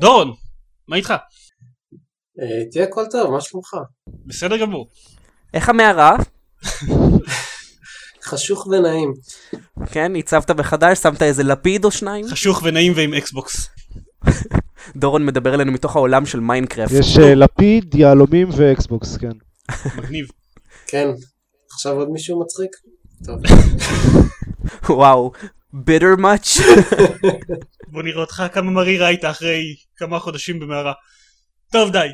דורון, מה איתך? אה, תהיה הכל טוב, מה שלומך? בסדר גמור. איך המערה? חשוך ונעים. כן, הצבת מחדש, שמת איזה לפיד או שניים? חשוך ונעים ועם אקסבוקס. דורון מדבר אלינו מתוך העולם של מיינקראפט. יש אה, לפיד, יהלומים ואקסבוקס, כן. מגניב. כן. עכשיו עוד מישהו מצחיק? טוב. וואו, bitter much? בוא נראה אותך כמה מריר היית אחרי כמה חודשים במערה. טוב די.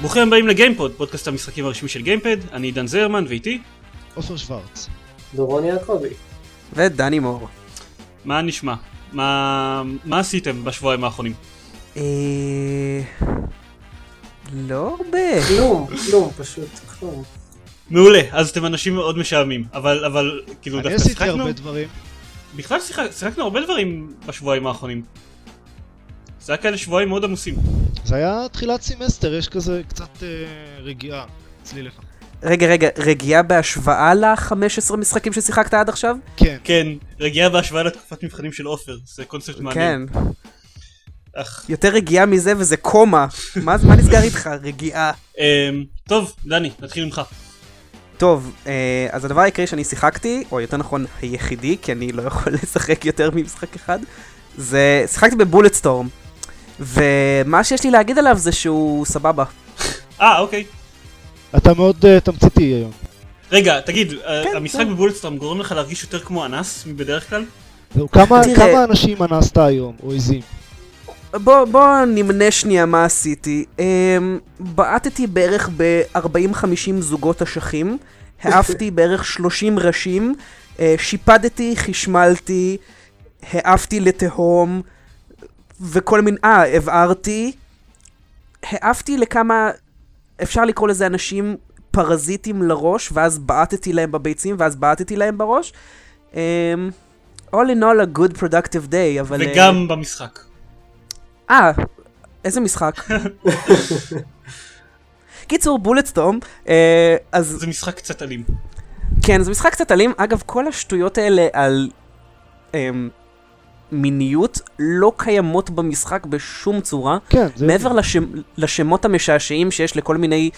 ברוכים הבאים לגיימפוד, פודקאסט המשחקים הרשמי של גיימפד, אני עידן זרמן ואיתי, עופר שוורץ. דורון יעקבי. ודני מור. מה נשמע? מה, מה עשיתם בשבועיים האחרונים? אה... לא הרבה. כלום, כלום, פשוט כלום. מעולה, אז אתם אנשים מאוד משעממים, אבל, אבל, כאילו אני דווקא עשיתי שיחקנו, הרבה דברים. בכלל שיחק, שיחקנו הרבה דברים בשבועיים האחרונים. זה היה כאלה שבועיים מאוד עמוסים. זה היה תחילת סמסטר, יש כזה קצת אה, רגיעה אצלי לך. רגע, רגע, רגיעה בהשוואה ל-15 משחקים ששיחקת עד עכשיו? כן. כן, רגיעה בהשוואה לתקופת מבחנים של עופר, זה קונספט מעניין. כן. אך, יותר רגיעה מזה וזה קומה. מה מה נסגר איתך? רגיעה. אמ, טוב, דני, נתחיל ממך. טוב, אה, אז הדבר העיקרי שאני שיחקתי, או יותר נכון היחידי, כי אני לא יכול לשחק יותר ממשחק אחד, זה שיחקתי בבולט סטורם. ומה שיש לי להגיד עליו זה שהוא סבבה. אה, אוקיי. אתה מאוד אה, תמציתי היום. רגע, תגיד, אה, כן, המשחק כן. בבולטסטארם גורם לך להרגיש יותר כמו אנס מבדרך כלל? זהו, כמה תראה- כמה אנשים אנסת היום, או עזים? בוא, בוא נמנה שנייה מה עשיתי. Um, בעטתי בערך ב-40-50 זוגות אשכים, העפתי בערך 30 ראשים, uh, שיפדתי, חשמלתי, העפתי לתהום, וכל מיני... אה, הבערתי. העפתי לכמה... אפשר לקרוא לזה אנשים פרזיטים לראש, ואז בעטתי להם בביצים, ואז בעטתי להם בראש. Um, all in all a good productive day, אבל... אה, וגם במשחק. אה, איזה משחק? קיצור, בולטסטורם, אה, אז זה משחק קצת אלים. כן, זה משחק קצת אלים. אגב, כל השטויות האלה על אה, מיניות לא קיימות במשחק בשום צורה. כן, זה... מעבר לשם, לשמות המשעשעים שיש לכל מיני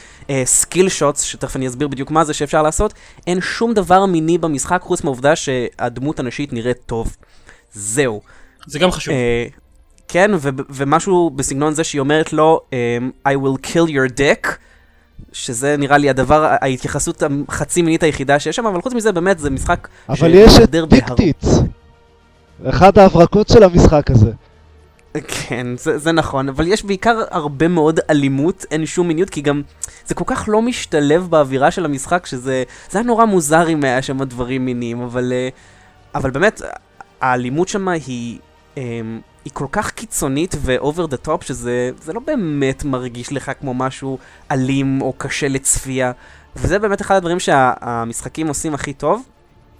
skill shots, שתכף אני אסביר בדיוק מה זה שאפשר לעשות, אין שום דבר מיני במשחק חוץ מהעובדה שהדמות הנשית נראית טוב. זהו. זה גם חשוב. אה, כן, ו- ומשהו בסגנון זה שהיא אומרת לו, um, I will kill your dick, שזה נראה לי הדבר, ההתייחסות החצי מינית היחידה שיש שם, אבל חוץ מזה באמת זה משחק אבל יש את שמתהדר בהר- אחד ההברקות של המשחק הזה. כן, זה, זה נכון, אבל יש בעיקר הרבה מאוד אלימות, אין שום מיניות, כי גם זה כל כך לא משתלב באווירה של המשחק, שזה זה היה נורא מוזר אם היה שם דברים מיניים, אבל, אה, אבל באמת, האלימות שם היא, אמ, היא כל כך קיצונית ו-over the top, שזה זה לא באמת מרגיש לך כמו משהו אלים או קשה לצפייה, וזה באמת אחד הדברים שהמשחקים עושים הכי טוב.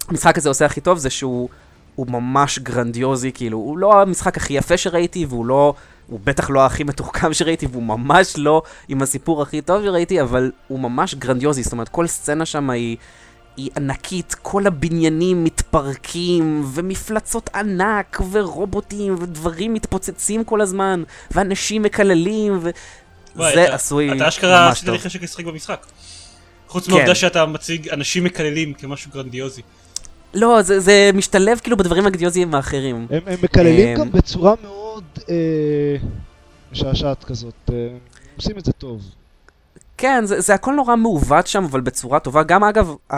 המשחק הזה עושה הכי טוב זה שהוא הוא ממש גרנדיוזי, כאילו, הוא לא המשחק הכי יפה שראיתי, והוא לא, הוא בטח לא הכי מתוחכם שראיתי, והוא ממש לא עם הסיפור הכי טוב שראיתי, אבל הוא ממש גרנדיוזי, זאת אומרת, כל סצנה שם היא, היא ענקית, כל הבניינים מתפרקים, ומפלצות ענק, ורובוטים, ודברים מתפוצצים כל הזמן, ואנשים מקללים, וזה אתה- עשוי אתה אשכרה ממש עשית טוב. לי חשק לשחק במשחק. חוץ כן. מהעובדה שאתה מציג אנשים מקללים כמשהו גרנדיוזי. לא, זה, זה משתלב כאילו בדברים הגרנדיוזיים האחרים. הם, הם מקללים אמ, גם בצורה מאוד אה, משעשעת כזאת. אה, עושים את זה טוב. כן, זה, זה הכל נורא מעוות שם, אבל בצורה טובה. גם אגב, ה,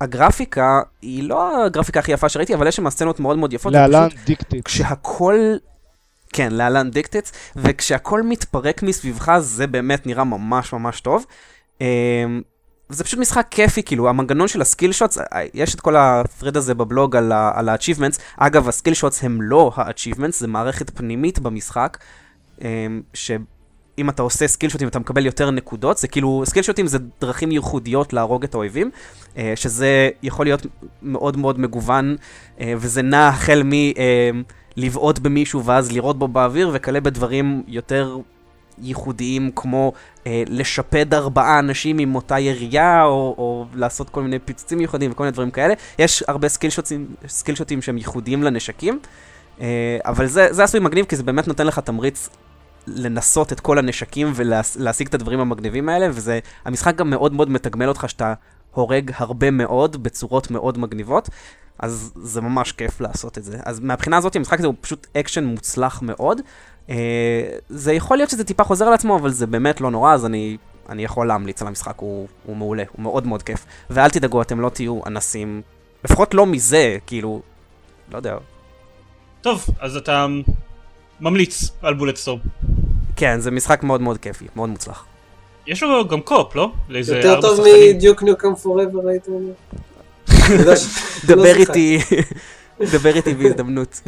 הגרפיקה היא לא הגרפיקה הכי יפה שראיתי, אבל יש שם סצנות מאוד מאוד יפות. להלן דיקטיץ. כשהכל... כן, להלן dicktits, וכשהכל מתפרק מסביבך זה באמת נראה ממש ממש טוב. אמ, זה פשוט משחק כיפי, כאילו, המנגנון של ה skill shots, יש את כל ה-thread הזה בבלוג על על ה-achievements. אגב, ה skill shots הם לא ה-achievements, זה מערכת פנימית במשחק, אמ, שאם אתה עושה skill שוטים אתה מקבל יותר נקודות, זה כאילו, skill שוטים זה דרכים ייחודיות להרוג את האויבים, אה, שזה יכול להיות מאוד מאוד מגוון, אה, וזה נע החל מ... אה, לבעוט במישהו ואז לירות בו באוויר, וכלה בדברים יותר ייחודיים כמו אה, לשפד ארבעה אנשים עם אותה ירייה, או, או לעשות כל מיני פיצוצים מיוחדים וכל מיני דברים כאלה. יש הרבה סקילשוטים, סקילשוטים שהם ייחודיים לנשקים, אה, אבל זה, זה עשוי מגניב כי זה באמת נותן לך תמריץ לנסות את כל הנשקים ולהשיג את הדברים המגניבים האלה, וזה, המשחק גם מאוד מאוד מתגמל אותך שאתה הורג הרבה מאוד בצורות מאוד מגניבות. אז זה ממש כיף לעשות את זה. אז מהבחינה הזאת המשחק הזה הוא פשוט אקשן מוצלח מאוד. אה, זה יכול להיות שזה טיפה חוזר על עצמו, אבל זה באמת לא נורא, אז אני, אני יכול להמליץ על המשחק, הוא, הוא מעולה, הוא מאוד מאוד כיף. ואל תדאגו, אתם לא תהיו אנסים, לפחות לא מזה, כאילו, לא יודע. טוב, אז אתה ממליץ על Bulletstorm. כן, זה משחק מאוד מאוד כיפי, מאוד מוצלח. יש לו גם קופ, לא? יותר טוב. מדיוק ניוקם פוראבר היית אומר. דבר לא איתי, דבר איתי בהזדמנות.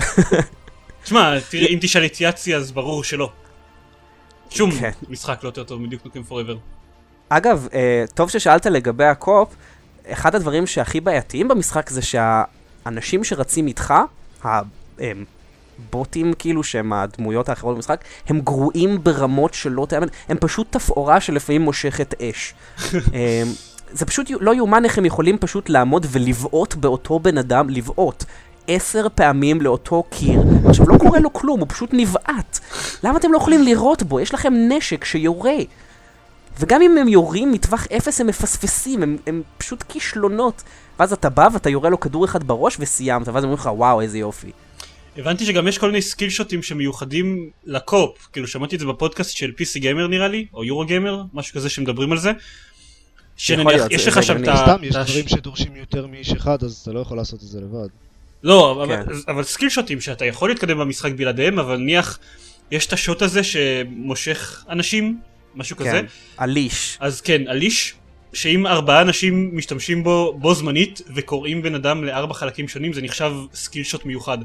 תשמע, תראה, אם תשאל את יאצי אז ברור שלא. שום כן. משחק לא יותר טוב מדיוק נוקם פוראבר. אגב, אה, טוב ששאלת לגבי הקופ, אחד הדברים שהכי בעייתיים במשחק זה שהאנשים שרצים איתך, הבוטים כאילו שהם הדמויות האחרות במשחק, הם גרועים ברמות שלא תאמן, הם פשוט תפאורה שלפעמים מושכת אש. זה פשוט לא יאומן איך הם יכולים פשוט לעמוד ולבעוט באותו בן אדם, לבעוט. עשר פעמים לאותו קיר, עכשיו לא קורה לו כלום, הוא פשוט נבעט. למה אתם לא יכולים לירות בו? יש לכם נשק שיורה. וגם אם הם יורים מטווח אפס הם מפספסים, הם, הם פשוט כישלונות. ואז אתה בא ואתה יורה לו כדור אחד בראש וסיימת, ואז אומרים לך וואו איזה יופי. הבנתי שגם יש כל מיני skill שוטים שמיוחדים ל co-op, כאילו שמעתי את זה בפודקאסט של PC Gamer נראה לי, או Eurogamer, משהו כזה שמדברים על זה. שנניח, יש לך שם את. ה... סתם, יש דברים שדורשים יותר מאיש אחד, אז אתה לא יכול לעשות את זה לבד. לא, אבל, כן. אבל skill שוטים שאתה יכול להתקדם במשחק בלעדיהם, אבל נניח, יש את השוט הזה שמושך אנשים, משהו כזה, כן, ה leash. אז כן, ה leash, שאם ארבעה אנשים משתמשים בו בו זמנית וקורעים בן אדם לארבע חלקים שונים, זה נחשב skill shot מיוחד.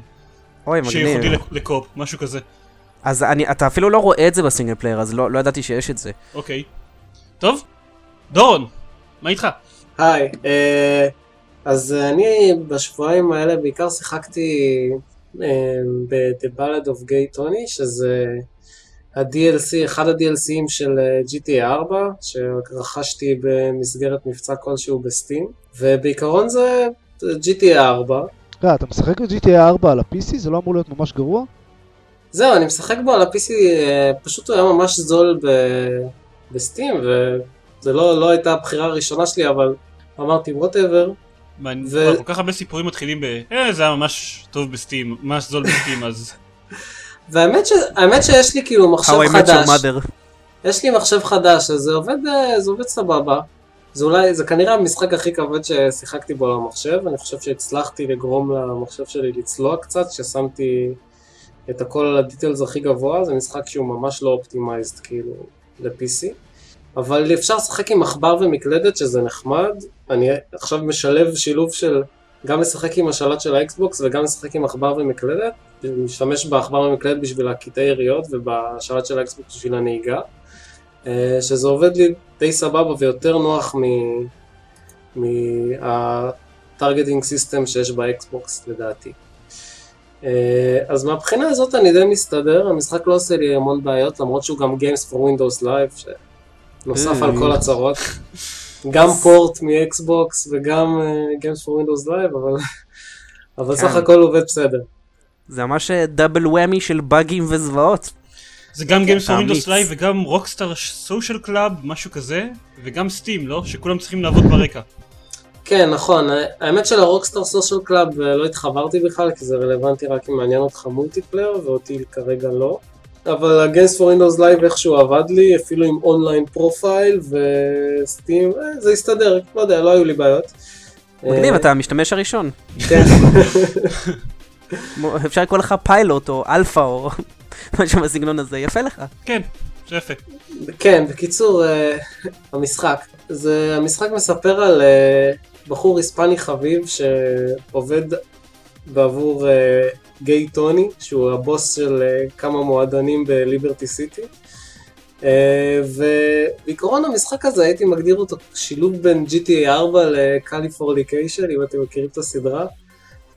אוי, שייחודי מגניב. לק- ל co-op, משהו כזה. אז אני, אתה אפילו לא רואה את זה ב single player, אז לא, לא ידעתי שיש את זה. אוקיי. טוב, דורון, מה איתך? היי, אה, אז אני בשבועיים האלה בעיקר שיחקתי אה, ב-The Ballad of Gay Tony, שזה ה-DLC, אחד ה-DLCים של אה, GTA 4, שרכשתי במסגרת מבצע כלשהו בסטים, ובעיקרון זה GTA 4. רגע, אתה משחק ב-GTA 4 על ה-PC? זה לא אמור להיות ממש גרוע? זהו, אני משחק בו על ה-PC, פשוט הוא היה ממש זול ב- בסטים, וזה לא, לא הייתה הבחירה הראשונה שלי, אבל אמרתי ווטאבר, ו- כל כך הרבה סיפורים מתחילים ב... אה, זה היה ממש טוב בסטים, ממש זול בסטים, אז... והאמת ש... האמת שיש לי כאילו מחשב How I Met חדש. יש לי מחשב חדש, אז זה עובד, אה, זה עובד סבבה. זה אולי, זה כנראה המשחק הכי כבד ששיחקתי בו על המחשב, אני חושב שהצלחתי לגרום למחשב שלי לצלוע קצת, ששמתי את הכל על ה details הכי גבוה, זה משחק שהוא ממש לא optimized כאילו ל-PC. אבל אפשר לשחק עם עכבר ומקלדת שזה נחמד, אני עכשיו משלב שילוב של גם לשחק עם השלט של האקסבוקס וגם לשחק עם עכבר ומקלדת, משתמש בעכבר ומקלדת בשביל הקטעי יריות ובשלט של האקסבוקס בשביל הנהיגה. אה, שזה עובד לי די סבבה ויותר נוח מה targeting system שיש באקסבוקס לדעתי. אה, אז מהבחינה הזאת אני די מסתדר, המשחק לא עושה לי המון בעיות למרות שהוא גם Games for Windows Live שנוסף על כל הצרות. גם port מאקסבוקס וגם אה, Games for Windows Live אבל, אבל סך הכל עובד בסדר. זה ממש double whammy של באגים וזוועות. זה גם Games for Windows Live וגם Rockstar Social Club, משהו כזה, וגם Steam, לא? שכולם צריכים לעבוד ברקע. כן, נכון. האמת של-Rockstar Social Club אה, לא התחברתי בכלל, כי זה רלוונטי רק אם מעניין אותך multiplayer, ואותי כרגע לא. אבל ה-Games for Windows Live איכשהו עבד לי, אפילו עם online profile ו-Steam, זה הסתדר, לא יודע, לא היו לי בעיות. מגניב, אה, אתה המשתמש הראשון. כן, אפשר לקרוא לך פיילוט או אלפא או משהו בסגנון הזה, יפה לך. כן, זה יפה. כן, בקיצור, אה, המשחק. זה, המשחק מספר על אה, בחור היספני חביב שעובד בעבור אה, גיי טוני, שהוא הבוס של אה, כמה מועדונים בליברטי סיטי. אה, ובעיקרון המשחק הזה הייתי מגדיר אותו שילוב בין GTA 4 לקליפורניקיישן, אם אתם מכירים את הסדרה.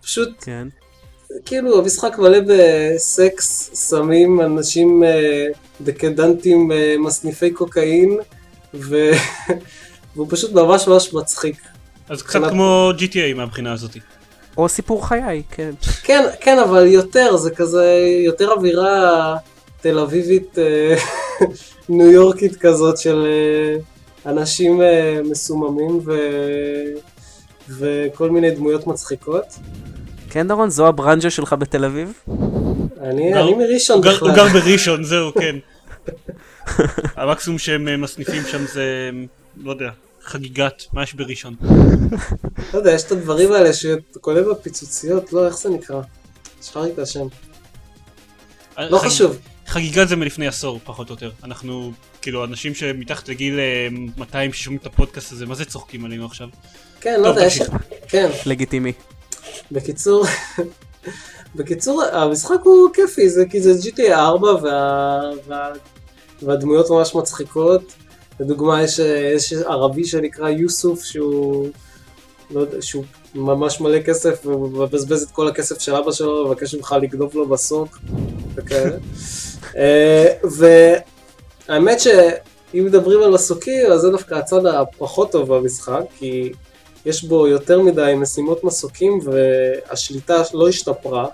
פשוט כן. כאילו המשחק מלא בסקס, סמים, אנשים אה, דקדנטים, אה, מסניפי קוקאין, ו... והוא פשוט ממש ממש מצחיק. אז קצת כמו GTA מהבחינה הזאת. או סיפור חיי, כן. כן, כן, אבל יותר, זה כזה, יותר אווירה תל אביבית, אה, ניו יורקית כזאת של אה, אנשים אה, מסוממים ו... וכל מיני דמויות מצחיקות. כן, דורון, זו הברנז'ה שלך בתל אביב? אני, גר- אני מראשון הוא גר- בכלל. הוא גר בראשון, זהו, כן. המקסימום שהם מסניפים שם זה, לא יודע, חגיגת, מה יש בראשון? לא יודע, יש את הדברים האלה שכולל בפיצוציות, לא, איך זה נקרא? שכח לי את השם. לא חג- חשוב. חגיגה זה מלפני עשור, פחות או יותר. אנחנו, כאילו, אנשים שמתחת לגיל אה, 200 ששומעים את הפודקאסט הזה, מה זה צוחקים עלינו עכשיו? כן, לא יודע, יש... כן, לגיטימי. בקיצור, בקיצור, המשחק הוא כיפי, זה כי זה GTA 4 וה... וה... והדמויות ממש מצחיקות. לדוגמה, יש, יש ערבי שנקרא יוסוף שהוא, לא יודע, שהוא ממש מלא כסף והוא מבזבז את כל הכסף של אבא שלו ומבקש ממך לגנוב לו בסוק וכאלה. אה, והאמת שאם מדברים על מסוקים, אז זה דווקא הצד הפחות טוב במשחק, כי יש בו יותר מדי משימות מסוקים והשליטה לא השתפרה.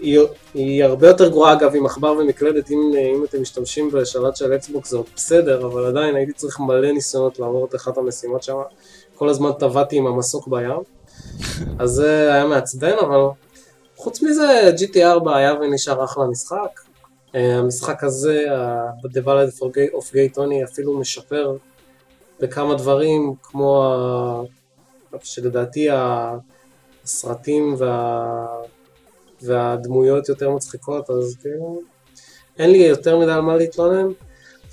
היא- היא, הרבה יותר גרועה אגב עם עכבר ומקלדת, אם, אם אתם משתמשים בשלט של אקסבוקס זה עוד בסדר, אבל עדיין הייתי צריך מלא ניסיונות לעבור את אחת המשימות שם, כל הזמן טבעתי עם המסוק בים, אז זה היה מעצבן, אבל חוץ מזה GT 4 היה ונשאר אחלה משחק. אה, המשחק הזה, ה- The Ballad of Gay- Tony אפילו משפר בכמה דברים, כמו ה... שלדעתי ה- הסרטים וה... והדמויות יותר מצחיקות, אז כאילו אין לי יותר מדי על מה להתלונן,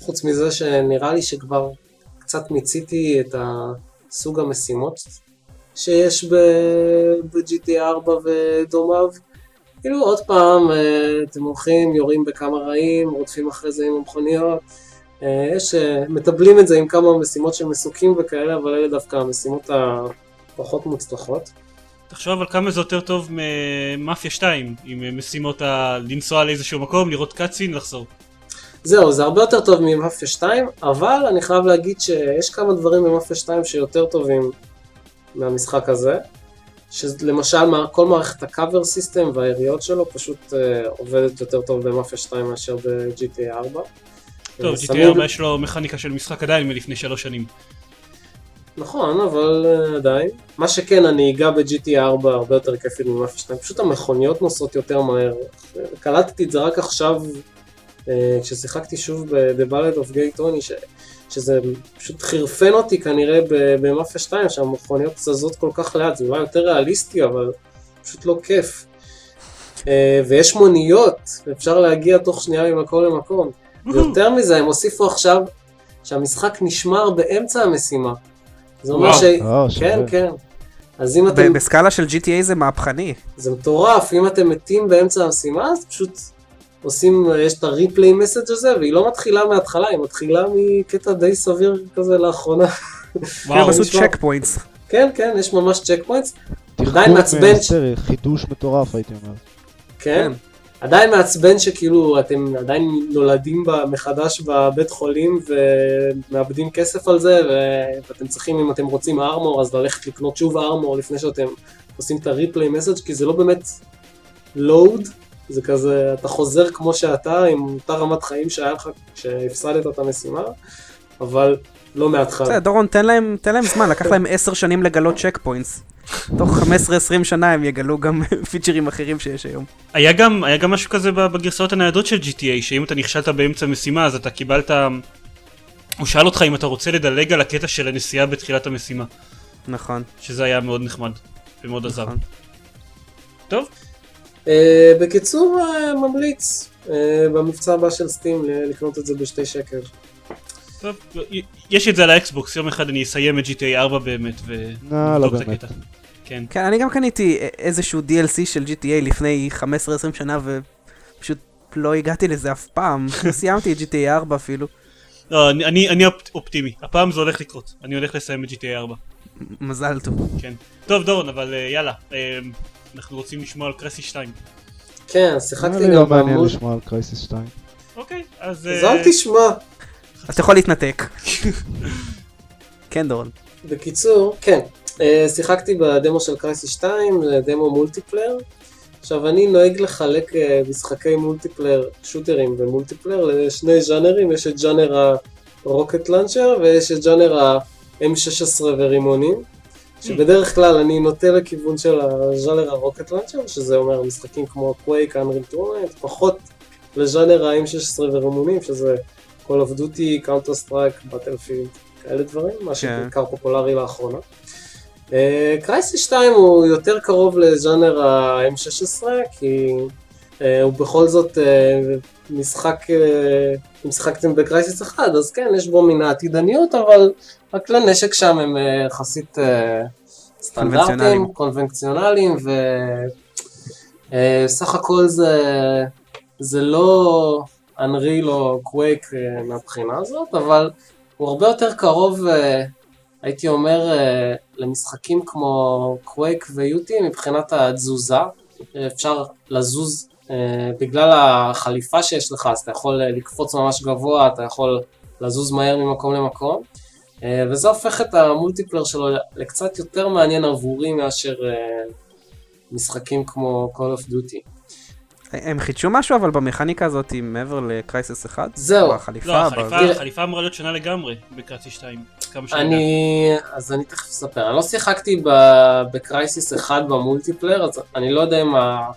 חוץ מזה שנראה לי שכבר קצת מיציתי את הסוג המשימות שיש ב- ב-GTA 4 ודומיו. כאילו עוד פעם, אה, אתם הולכים, יורים בכמה רעים, רודפים אחרי זה עם המכוניות. אה, יש, אה, מטבלים את זה עם כמה משימות של מסוקים וכאלה, אבל אלה דווקא המשימות הפחות מוצלחות. תחשוב על כמה זה יותר טוב ממאפיה 2, עם משימות ה... לנסוע לאיזשהו מקום, לראות קאצין, לחזור. זהו, זה הרבה יותר טוב ממאפיה 2, אבל אני חייב להגיד שיש כמה דברים במאפיה 2 שיותר טובים מהמשחק הזה. שלמשל כל מערכת הקאבר סיסטם והיריות שלו פשוט uh, עובדת יותר טוב במאפיה 2 מאשר ב-GTA 4. טוב, GTA שמים- 4 יש לו מכניקה של משחק עדיין מלפני שלוש שנים. נכון, אבל uh, עדיין. מה שכן, הנהיגה ב-GTA 4 הרבה יותר כיפית ממאפיה 2, פשוט המכוניות נוסעות יותר מהר. קלטתי את זה רק עכשיו, uh, כששיחקתי שוב ב-The Ballad of Gay Tony, ש... שזה פשוט חירפן אותי כנראה ב- במאפיה 2, שהמכוניות זזות כל כך לאט, זה אולי יותר ריאליסטי, אבל פשוט לא כיף. Uh, ויש מוניות, אפשר להגיע תוך שנייה ממקום למקום. ויותר מזה, הם הוסיפו עכשיו שהמשחק נשמר באמצע המשימה. זה אומר. ש... אה. כן, כן. אז אם אתם... בסקאלה של GTA זה מהפכני. זה מטורף, אם אתם מתים באמצע המשימה, אז פשוט עושים, יש את הריפליי מסאג' הזה, והיא לא מתחילה מההתחלה, היא מתחילה מקטע די סביר כזה לאחרונה. וואו, הם עשו checkpoints. כן, כן, יש ממש checkpoints. עדיין מעצבן חידוש מטורף הייתי אומר. כן. עדיין מעצבן שכאילו אתם עדיין נולדים מחדש בבית חולים ומאבדים כסף על זה ואתם צריכים אם אתם רוצים armor אז ללכת לקנות שוב armor לפני שאתם עושים את ה-replay mission כי זה לא באמת load זה כזה אתה חוזר כמו שאתה עם אותה רמת חיים שהיה לך כשהפסדת את המשימה אבל לא מההתחלה. בסדר, דורון, תן להם, תן להם זמן, לקח להם 10 שנים לגלות checkpoints. תוך 15-20 שנה הם יגלו גם פיצ'רים אחרים שיש היום. היה גם, היה גם משהו כזה בגרסאות הניידות של GTA, שאם אתה נכשלת באמצע משימה אז אתה קיבלת... הוא שאל אותך אם אתה רוצה לדלג על הקטע של הנסיעה בתחילת המשימה, נכון. שזה היה מאוד נחמד ומאוד עזר. נכון. טוב, אה, בקיצור אה, ממליץ אה, במבצע הבא של Steam לקנות את זה בשתי שקל. טוב, יש את זה על האקסבוקס, יום אחד אני אסיים את GTA 4 באמת אה, לא ונבדוק את באמת. הקטע. כן. כן, אני גם קניתי איזשהו DLC של GTA לפני 15-20 שנה ופשוט לא הגעתי לזה אף פעם. לא סיימתי את GTA 4 אפילו. לא, אני, אני, אני אופ- אופטימי, הפעם זה הולך לקרות, אני הולך לסיים את GTA 4. מזל טוב. כן. טוב דורון, אבל אה, יאללה, אה, אנחנו רוצים לשמוע על Crysis 2. כן, שיחקתי אני לא גם מעניין בעמוד. לשמוע על Crysis 2. אוקיי, אז... אז אה, אל תשמע. אתה יכול להתנתק. כן, דורון. בקיצור, כן, אה, שיחקתי בדמו של Crysis 2, זה דמו multiplayer. עכשיו אני נוהג לחלק אה, משחקי multiplayer, שוטרים multiplayer לשני ז'אנרים, יש את ז'אנר ה-rocket launcher ויש את ז'אנר ה-M16 ורימונים. שבדרך כלל אני נוטה לכיוון של הז'אנר ה-rocket launcher, שזה אומר משחקים כמו Quake, Unreal Tournament, פחות לז'אנר ה-M16 ורימונים, שזה Call of Duty, Counter Strike, Battlefield, כאלה דברים, מה כן. שבעיקר פופולרי לאחרונה. Crysis 2 הוא יותר קרוב לז'אנר ה-M16, כי אה, הוא בכל זאת אה, משחק, אה, אם שיחקתם ב-Crysis 1, אז כן, יש בו מן העתידניות, אבל הכלי נשק שם הם אה, יחסית אה. סטנדרטיים, קונבנציונליים, וסך הכל זה, זה לא אנריל או קווייק אה, מהבחינה הזאת, אבל הוא הרבה יותר קרוב, אה, הייתי אומר, אה, למשחקים כמו קווייק ויוטי מבחינת התזוזה. אפשר לזוז בגלל החליפה שיש לך, אז אתה יכול לקפוץ ממש גבוה, אתה יכול לזוז מהר ממקום למקום. וזה הופך את המולטיפלר שלו לקצת יותר מעניין עבורי מאשר משחקים כמו Call of Duty. הם חידשו משהו אבל במכניקה הזאת מעבר ל-Crysis 1? זהו. בחליפה? לא, החליפה, ב- החליפה אמורה להיות שונה לגמרי ב-Crysis 2. כמה שאני יודע. אני, אז אני תכף אספר, אני לא שיחקתי ב- ב-Crysis 1 ב-multiplayer, אז אני לא יודע אם ה...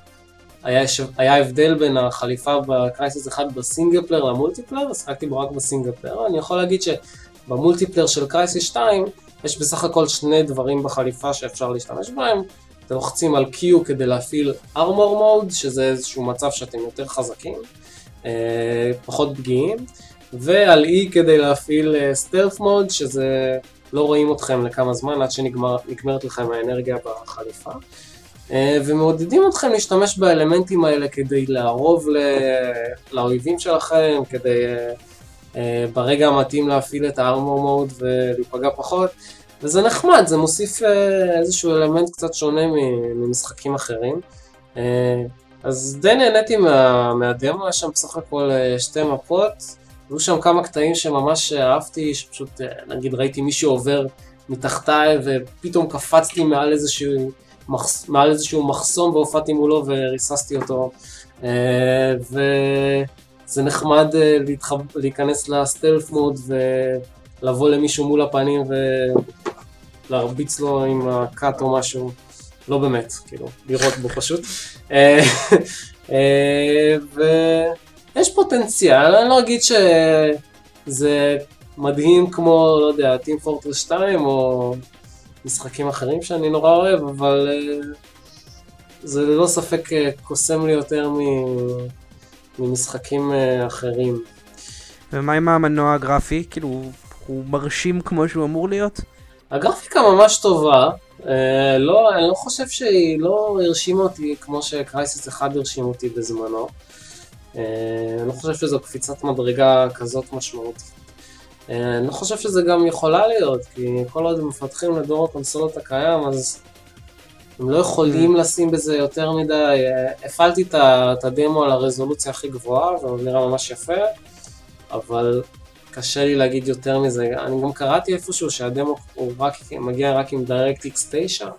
היה, ש... היה הבדל בין החליפה ב-Crysis 1 ב-single player ל-multiplayer, שיחקתי בו רק ב-single player, אני יכול להגיד שב-multiplayer של Crysis 2 יש בסך הכל שני דברים בחליפה שאפשר להשתמש בהם, אתם לוחצים על Q כדי להפעיל armor mode, שזה איזשהו מצב שאתם יותר חזקים, אה, פחות פגיעים, ועל E כדי להפעיל סטלף מוד, שזה לא רואים אתכם לכמה זמן עד שנגמרת לכם האנרגיה בחליפה. אה, ומעודדים אתכם להשתמש באלמנטים האלה כדי לערוב ל- לאויבים שלכם, כדי אה, אה, ברגע המתאים להפעיל את הארמור מוד ולהיפגע פחות. וזה נחמד, זה מוסיף אה, איזשהו אלמנט קצת שונה ממשחקים אחרים. אה, אז די נהניתי מה, מהדמו, יש שם בסך הכל אה, שתי מפות, היו שם כמה קטעים שממש אהבתי, שפשוט נגיד ראיתי מישהו עובר מתחתיי ופתאום קפצתי מעל איזשהו, מחס, מעל איזשהו מחסום והופעתי מולו וריססתי אותו. וזה נחמד להתחב... להיכנס לסטלף מוד ולבוא למישהו מול הפנים ולהרביץ לו עם הקאט או משהו. לא באמת, כאילו, לירות בו פשוט. אה, אה, ויש פוטנציאל, אני לא אגיד שזה מדהים כמו, לא יודע, Team Fortress 2 או משחקים אחרים שאני נורא אוהב, אבל אה, זה ללא ספק קוסם לי יותר מ- ממשחקים אחרים. ומה עם המנוע הגרפי? כאילו, הוא- מרשים כמו שהוא אמור להיות? הגרפיקה ממש טובה, אה, לא, אני לא חושב שהיא לא הרשימה אותי כמו שקרייסיס 1 הרשים אותי בזמנו. אה, אני לא חושב שזו קפיצת מדרגה כזאת משמעותית. אה, אני לא חושב שזה גם יכולה להיות, כי כל עוד הם מפתחים לדור הקונסולות הקיים, אז הם לא יכולים לשים בזה יותר מדי. אה, הפעלתי את הדמו על הרזולוציה הכי גבוהה, והוא נראה ממש יפה, אבל קשה לי להגיד יותר מזה. אני גם קראתי איפשהו שהדמו הוא רק, מגיע רק עם DirectX 9.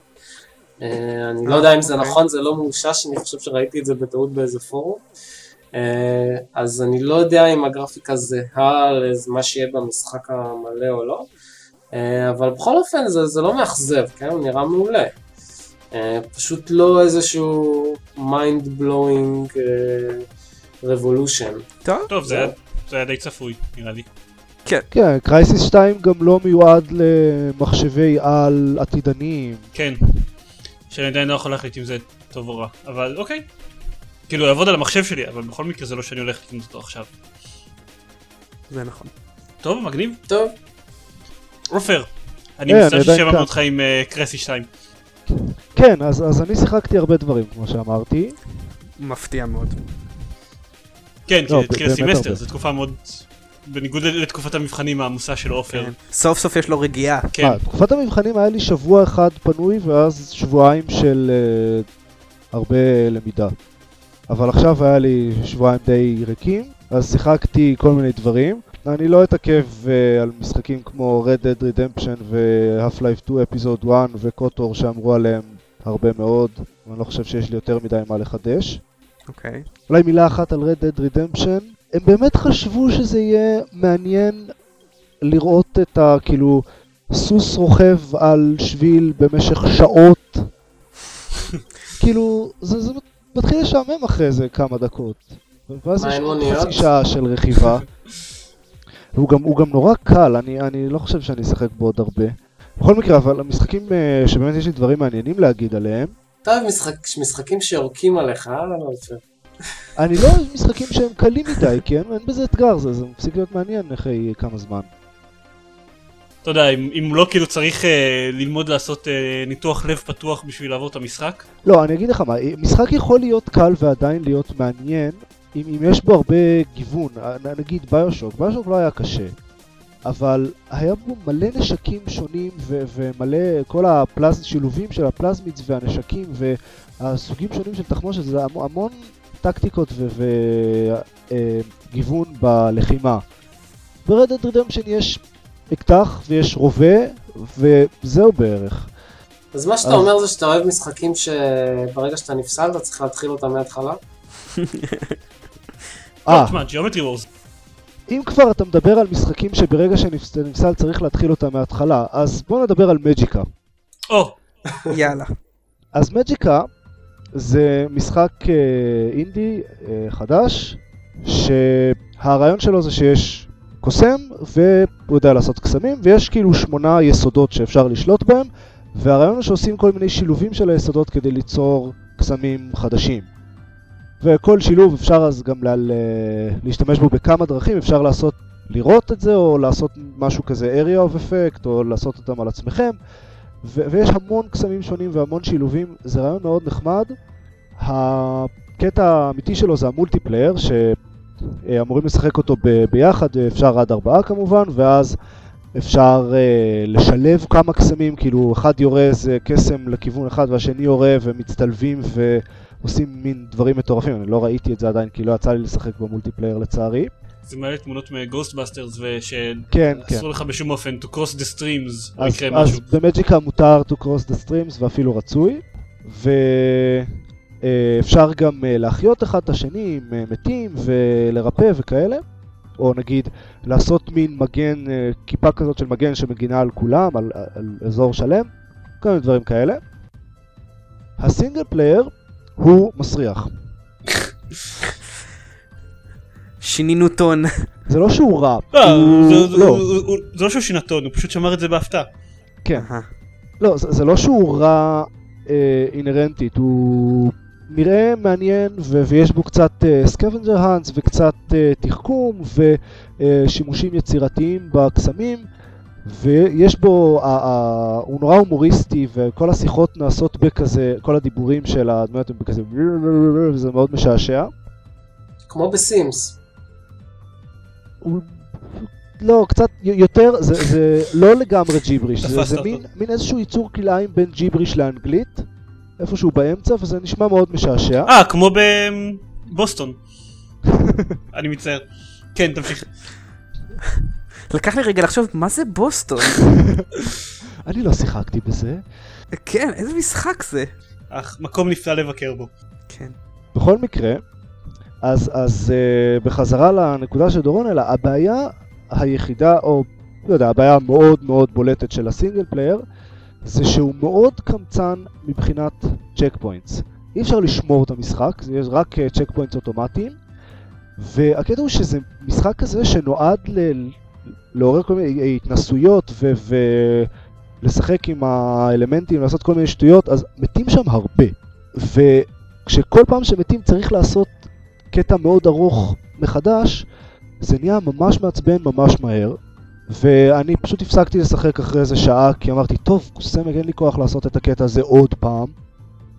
אה, אני לא יודע אם זה אוקיי. נכון, זה לא מאושש, אני חושב שראיתי את זה בטעות באיזה פורום. אה, אז אני לא יודע אם הגרפיקה זהה למה שיהיה במשחק המלא או לא. אה, אבל בכל אופן זה, זה לא מאכזב, כן? הוא נראה מעולה. אה, פשוט לא איזשהו mind blowing revolution. טוב, טוב, זה היה- זה היה די צפוי, נראה לי. כן, קרייסיס 2 גם לא מיועד למחשבי על עתידניים. כן. שאני עדיין לא יכול להחליט אם זה טוב או רע, אבל אוקיי. כאילו, יעבוד על המחשב שלי, אבל בכל מקרה זה לא שאני הולך לקנות אותו עכשיו. זה נכון. טוב, מגניב. טוב, עופר, אני אה, אני מצטער כאן. אותך עם אה, קרסי 2. כן, אז, אז אני שיחקתי הרבה דברים, כמו שאמרתי. מפתיע מאוד. כן, כי לא, התחיל באמת הסמסטר. זו תקופה מאוד... בניגוד לתקופת המבחנים העמוסה של עופר. כן. סוף סוף יש לו רגיעה. כן, תקופת המבחנים היה לי שבוע אחד פנוי, ואז שבועיים של אה, הרבה למידה. אבל עכשיו היה לי שבועיים די ריקים, אז שיחקתי כל מיני דברים. אני לא אתעכב uh, על משחקים כמו Red Dead Redemption ו-Half-Life 2 Episode 1 וקוטור שאמרו עליהם הרבה מאוד, אני לא חושב שיש לי יותר מדי מה לחדש. אוקיי. אולי מילה אחת על Red Dead Redemption. הם באמת חשבו שזה יהיה מעניין לראות את ה... כאילו, סוס רוכב על שביל במשך שעות. כאילו, זה, זה מתחיל לשעמם אחרי זה כמה דקות. ואז יש מוניות? חצי שעה של רכיבה. והוא גם, הוא גם נורא קל, אני, אני לא חושב שאני אשחק בו עוד הרבה. בכל מקרה, אבל המשחקים אה, שבאמת יש לי דברים מעניינים להגיד עליהם, אתה אוהב משחק, משחקים שיורקים עליך, אה? לא יפה. אני לא אוהב משחקים שהם קלים מדי, כי אין, אין בזה אתגר, זה, זה מפסיק להיות מעניין אחרי כמה זמן. אתה יודע, אם, אם לא כאילו צריך אה, ללמוד לעשות אה, ניתוח לב פתוח בשביל לעבור את המשחק, לא, אני אגיד לך מה, משחק יכול להיות קל ועדיין להיות מעניין, אם, אם יש בו הרבה גיוון, נ- נגיד ביושוק, ביושוק לא היה קשה, אבל היה בו מלא נשקים שונים ו- ומלא, כל הפלז... שילובים של הפלזמידס והנשקים והסוגים שונים של תחמושת, זה המון, המון טקטיקות וגיוון בלחימה. ב-Red Dead Redemption יש אקדח ויש רובה וזהו בערך. אז מה שאתה אז- אומר זה שאתה אוהב משחקים שברגע שאתה נפסל אתה צריך להתחיל אותם מההתחלה? אה, תשמע, Geometry Wars, אם כבר אתה מדבר על משחקים שברגע שנפסל צריך להתחיל אותם מההתחלה, אז בוא נדבר על מג'יקה. או, יאללה. אז מג'יקה זה משחק אה, אינדי אה, חדש, שהרעיון שלו זה שיש קוסם והוא יודע לעשות קסמים, ויש כאילו שמונה יסודות שאפשר לשלוט בהם, והרעיון הוא שעושים כל מיני שילובים של היסודות כדי ליצור קסמים חדשים. וכל שילוב אפשר אז גם לה, להשתמש בו בכמה דרכים, אפשר לעשות, לראות את זה, או לעשות משהו כזה area of effect, או לעשות אותם על עצמכם. ו- ויש המון קסמים שונים והמון שילובים, זה רעיון מאוד נחמד. הקטע האמיתי שלו זה ה-multiplayer, שאמורים לשחק אותו ב- ביחד, אפשר עד ארבעה כמובן, ואז אפשר אה, לשלב כמה קסמים, כאילו אחד יורה איזה קסם לכיוון אחד והשני יורה ומצטלבים ועושים מין דברים מטורפים. אני לא ראיתי את זה עדיין כי לא יצא לי לשחק ב-multiplayer לצערי. זה מלא תמונות מ-Ghostbusters ושאסור לך בשום אופן to cross the streams, אז, יקרה אז משהו. ב-Magicka מותר to cross the streams ואפילו רצוי, ואפשר גם אה, להחיות אחד את השני עם אה, מתים ולרפא וכאלה, או נגיד לעשות מין מגן, אה, כיפה כזאת של מגן שמגינה על כולם, על, על אזור שלם, כל מיני דברים כאלה. ה-single player הוא מסריח. שינינו טון. זה לא שהוא רע, לא. זה- לא. זה לא שהוא שינה טון, הוא פשוט שמר את זה בהפתעה. כן. לא, זה, לא שהוא רע אה, אינהרנטית, הוא נראה מעניין ויש בו קצת סקוונג'ר האנס וקצת אה, תחכום ושימושים יצירתיים בקסמים ויש בו, ה- ה- הוא נורא הומוריסטי וכל השיחות נעשות בכזה, כל הדיבורים של הדמויות הם בכזה וזה מאוד משעשע. כמו בסימס. הוא... לא, קצת יותר, זה, זה לא לגמרי ג'יבריש, זה, זה. מין, מין איזשהו ייצור כלאיים בין ג'יבריש לאנגלית, איפשהו באמצע, וזה נשמע מאוד משעשע. אה, כמו בבוסטון. אני מצטער. כן, תמשיך. לקח לי רגע לחשוב, מה זה בוסטון? אני לא שיחקתי בזה. כן, איזה משחק זה? אך, מקום נפלא לבקר בו. כן. בכל מקרה, אז, אז אה, בחזרה לנקודה של דורון, אלא הבעיה היחידה, או לא יודע, הבעיה המאוד מאוד בולטת של ה-single player, זה שהוא מאוד קמצן מבחינת checkpoints. אי אפשר לשמור את המשחק, יש רק checkpoints אוטומטיים, והקטע הוא שזה משחק כזה שנועד ל... לעורר כל מיני התנסויות ו... ולשחק עם האלמנטים, לעשות כל מיני שטויות, אז מתים שם הרבה. וכשכל פעם שמתים צריך לעשות קטע מאוד ארוך מחדש, זה נהיה ממש מעצבן ממש מהר. ואני פשוט הפסקתי לשחק אחרי איזה שעה, כי אמרתי, טוב, קוסמג, אין לי כוח לעשות את הקטע הזה עוד פעם.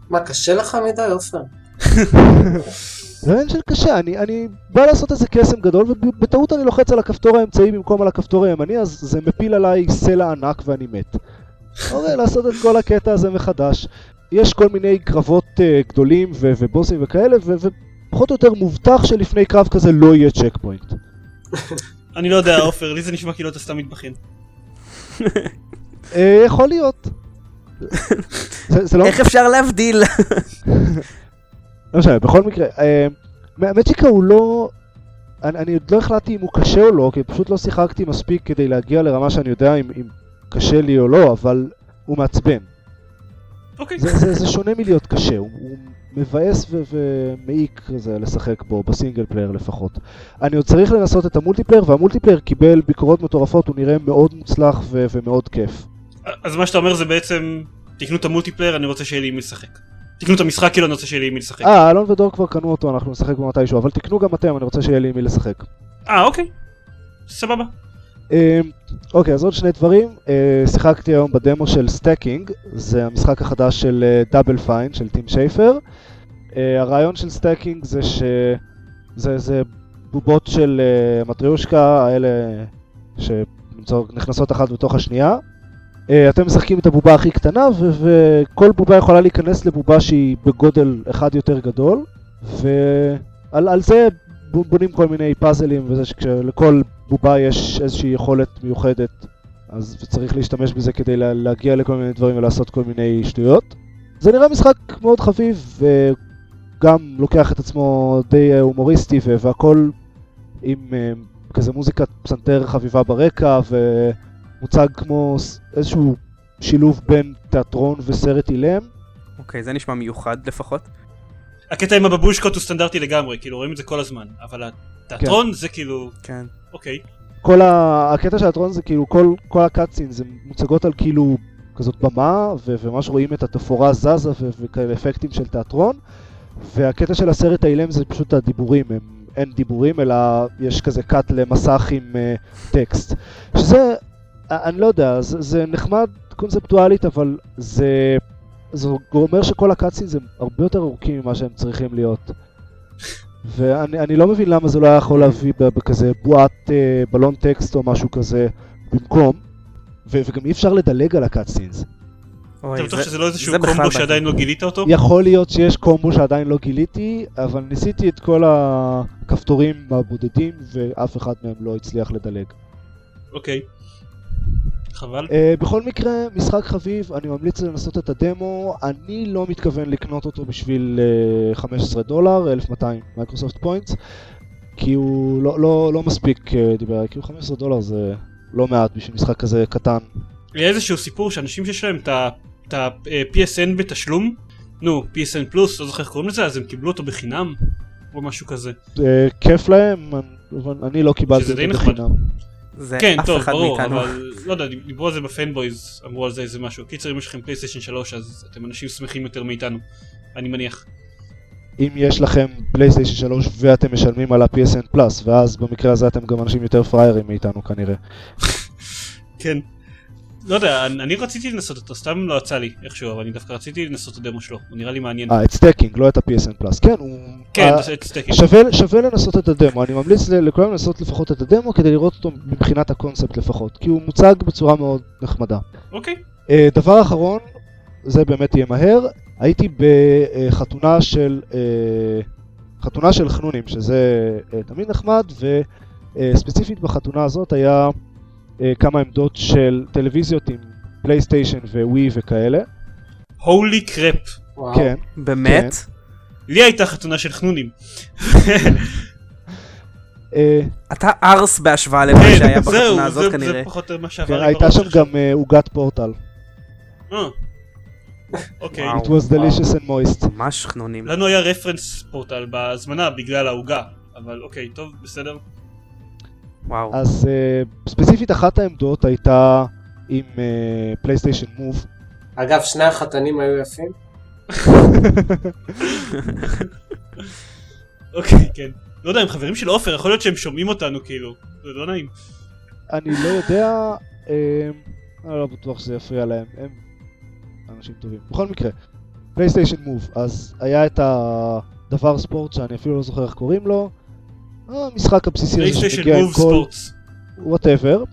מה, קשה לך מדי, עופר? זה עניין של קשה, אני, אני בא לעשות איזה קסם גדול, ובטעות אני לוחץ על הכפתור האמצעי במקום על הכפתור הימני, אז זה מפיל עליי סלע ענק ואני מת. אוקיי, לעשות את כל הקטע הזה מחדש. יש כל מיני קרבות אה, גדולים ו- ובוסים וכאלה, ו- ופחות או יותר מובטח שלפני קרב כזה לא יהיה צ'ק פוינט. אני לא יודע, עופר, לי זה נשמע כאילו אתה סתם מתבכיין. אה, יכול להיות. זה, זה לא... איך אפשר להבדיל? לא משנה, בכל מקרה, אה, מג'יקה הוא לא... אני, אני עוד לא החלטתי אם הוא קשה או לא, כי פשוט לא שיחקתי מספיק כדי להגיע לרמה שאני יודע אם, אם קשה לי או לא, אבל הוא מעצבן. אוקיי. זה, זה, זה שונה מלהיות קשה, הוא, הוא מבאס ו- ומעיק כזה לשחק בו, ב single player לפחות. אני עוד צריך לנסות את ה multiplayer, וה multiplayer קיבל ביקורות מטורפות, הוא נראה מאוד מוצלח ו- ומאוד כיף. אז מה שאתה אומר זה בעצם, תקנו את ה multiplayer, אני רוצה שיהיה לי מי לשחק. תקנו את המשחק, כאילו אני רוצה שיהיה לי עם מי לשחק. אה, אלון ודור כבר קנו אותו, אנחנו נשחק בו מתישהו, אבל תקנו גם אתם, אני רוצה שיהיה לי עם מי לשחק. אה, אוקיי. סבבה. אה, אוקיי, אז עוד שני דברים. אה, שיחקתי היום בדמו של Stacking, זה המשחק החדש של Double Fine, של Tim Schafer. אה, הרעיון של Stacking זה שזה זה בובות של אה, מטריושקה, האלה שנכנסות אחת בתוך השנייה. אה, אתם משחקים את הבובה הכי קטנה, ו- וכל בובה יכולה להיכנס לבובה שהיא בגודל אחד יותר גדול, ועל על זה בונים כל מיני פאזלים, וזה שכשלכל בובה יש איזושהי יכולת מיוחדת, אז צריך להשתמש בזה כדי לה- להגיע לכל מיני דברים ולעשות כל מיני שטויות. זה נראה משחק מאוד חביב, וגם לוקח את עצמו די אה, הומוריסטי, ו- והכל עם אה, כזה מוזיקת פסנתר חביבה ברקע, ומוצג כמו איזשהו שילוב בין תיאטרון וסרט אילם. אוקיי, זה נשמע מיוחד לפחות. הקטע עם הבבושקות הוא סטנדרטי לגמרי, כאילו רואים את זה כל הזמן, אבל התיאטרון זה כאילו, כן. אוקיי. כל ה... הקטע של התיאטרון זה כאילו כל, כל הקאטסין זה מוצגות על כאילו כזאת במה ו- וממש רואים את התפאורה זזה ו- וכאלה אפקטים של תיאטרון והקטע של הסרט האילם זה פשוט הדיבורים, הם, אין דיבורים אלא יש כזה קאט למסך עם uh, טקסט שזה, אני לא יודע, זה, זה נחמד קונספטואלית אבל זה, זה אומר שכל הקאטסין זה הרבה יותר ארוכים ממה שהם צריכים להיות ואני אני לא מבין למה זה לא היה יכול להביא ב- בכזה בועת אה, בלון טקסט או משהו כזה במקום, ו- וגם אי אפשר לדלג על הקאטסינס. אוי, אתה בטוח זה- שזה לא איזשהו קומבו. שעדיין לא גילית אותו? יכול להיות שיש קומבו שעדיין לא גיליתי, אבל ניסיתי את כל הכפתורים הבודדים ואף אחד מהם לא הצליח לדלג. אוקיי. חבל. Uh, בכל מקרה, משחק חביב, אני ממליץ לנסות את הדמו, אני לא מתכוון לקנות אותו בשביל אה, 15 דולר, 1200 Microsoft Points, כי הוא לא, לא, לא מספיק אה, דיבר, כאילו 15 דולר זה לא מעט בשביל משחק כזה קטן. היה איזשהו סיפור שאנשים שיש להם את את ה-PSN בתשלום, נו, PSN Plus, לא זוכר איך קוראים לזה, אז הם קיבלו אותו בחינם, או משהו כזה. אה, כיף להם, אני, לא קיבלתי שזה די אותו נחמד. בחינם. זה כן, אף טוב, אחד ברור, מאיתנו. אבל לא יודע, דיברו על זה ב Fanboys, אמרו על זה איזה משהו. קיצר, אם יש לכם PlayStation 3, אז אתם אנשים שמחים יותר מאיתנו, אני מניח. אם יש לכם PlayStation 3 ואתם משלמים על ה- PSN Plus, ואז במקרה הזה אתם גם אנשים יותר פראיירים מאיתנו כנראה. כן. לא יודע, אני רציתי לנסות אותו, סתם לא יצא לי איכשהו, אבל אני דווקא רציתי לנסות את הדמו שלו, הוא נראה לי מעניין. אה, את Stacking, לא את ה- PSN Plus. כן, הוא... כן, ה- את סטייקים. שווה, לנסות את הדמו, אני ממליץ לכולם לנסות לפחות את הדמו כדי לראות אותו מבחינת הקונספט לפחות, כי הוא מוצג בצורה מאוד נחמדה. אוקיי. אה, דבר אחרון, זה באמת יהיה מהר, הייתי בחתונה של, אה, חתונה של חנונים, שזה אה, תמיד נחמד, וספציפית בחתונה הזאת היה אה, כמה עמדות של טלוויזיות עם פלייסטיישן וווי וכאלה, הולי קרפ. וואו. כן. באמת? לי הייתה חתונה של חנונים. אה, אתה ארס בהשוואה למה כן, שהיה בחתונה זה- הזאת זה כנראה. פחות או יותר מה כן, שעבר הייתה שם. גם אה, עוגת פורטל. אה. אוקיי. It was delicious and moist. ממש חנונים. לנו היה רפרנס פורטל בהזמנה בגלל העוגה, אבל אוקיי, טוב, בסדר. וואו. אז uh, ספציפית אחת העמדות הייתה עם פלייסטיישן מוב. אגב, שני החתנים היו יפים. אוקיי, כן. לא יודע, הם חברים של עופר, יכול להיות שהם שומעים אותנו כאילו, זה לא נעים. אני לא יודע, אה, אני לא בטוח שזה יפריע להם, הם אנשים טובים. בכל מקרה, פלייסטיישן מוב, אז היה את הדבר ספורט שאני אפילו לא זוכר איך קוראים לו, המשחק הבסיסי הזה שמגיע עם כל... Whatever,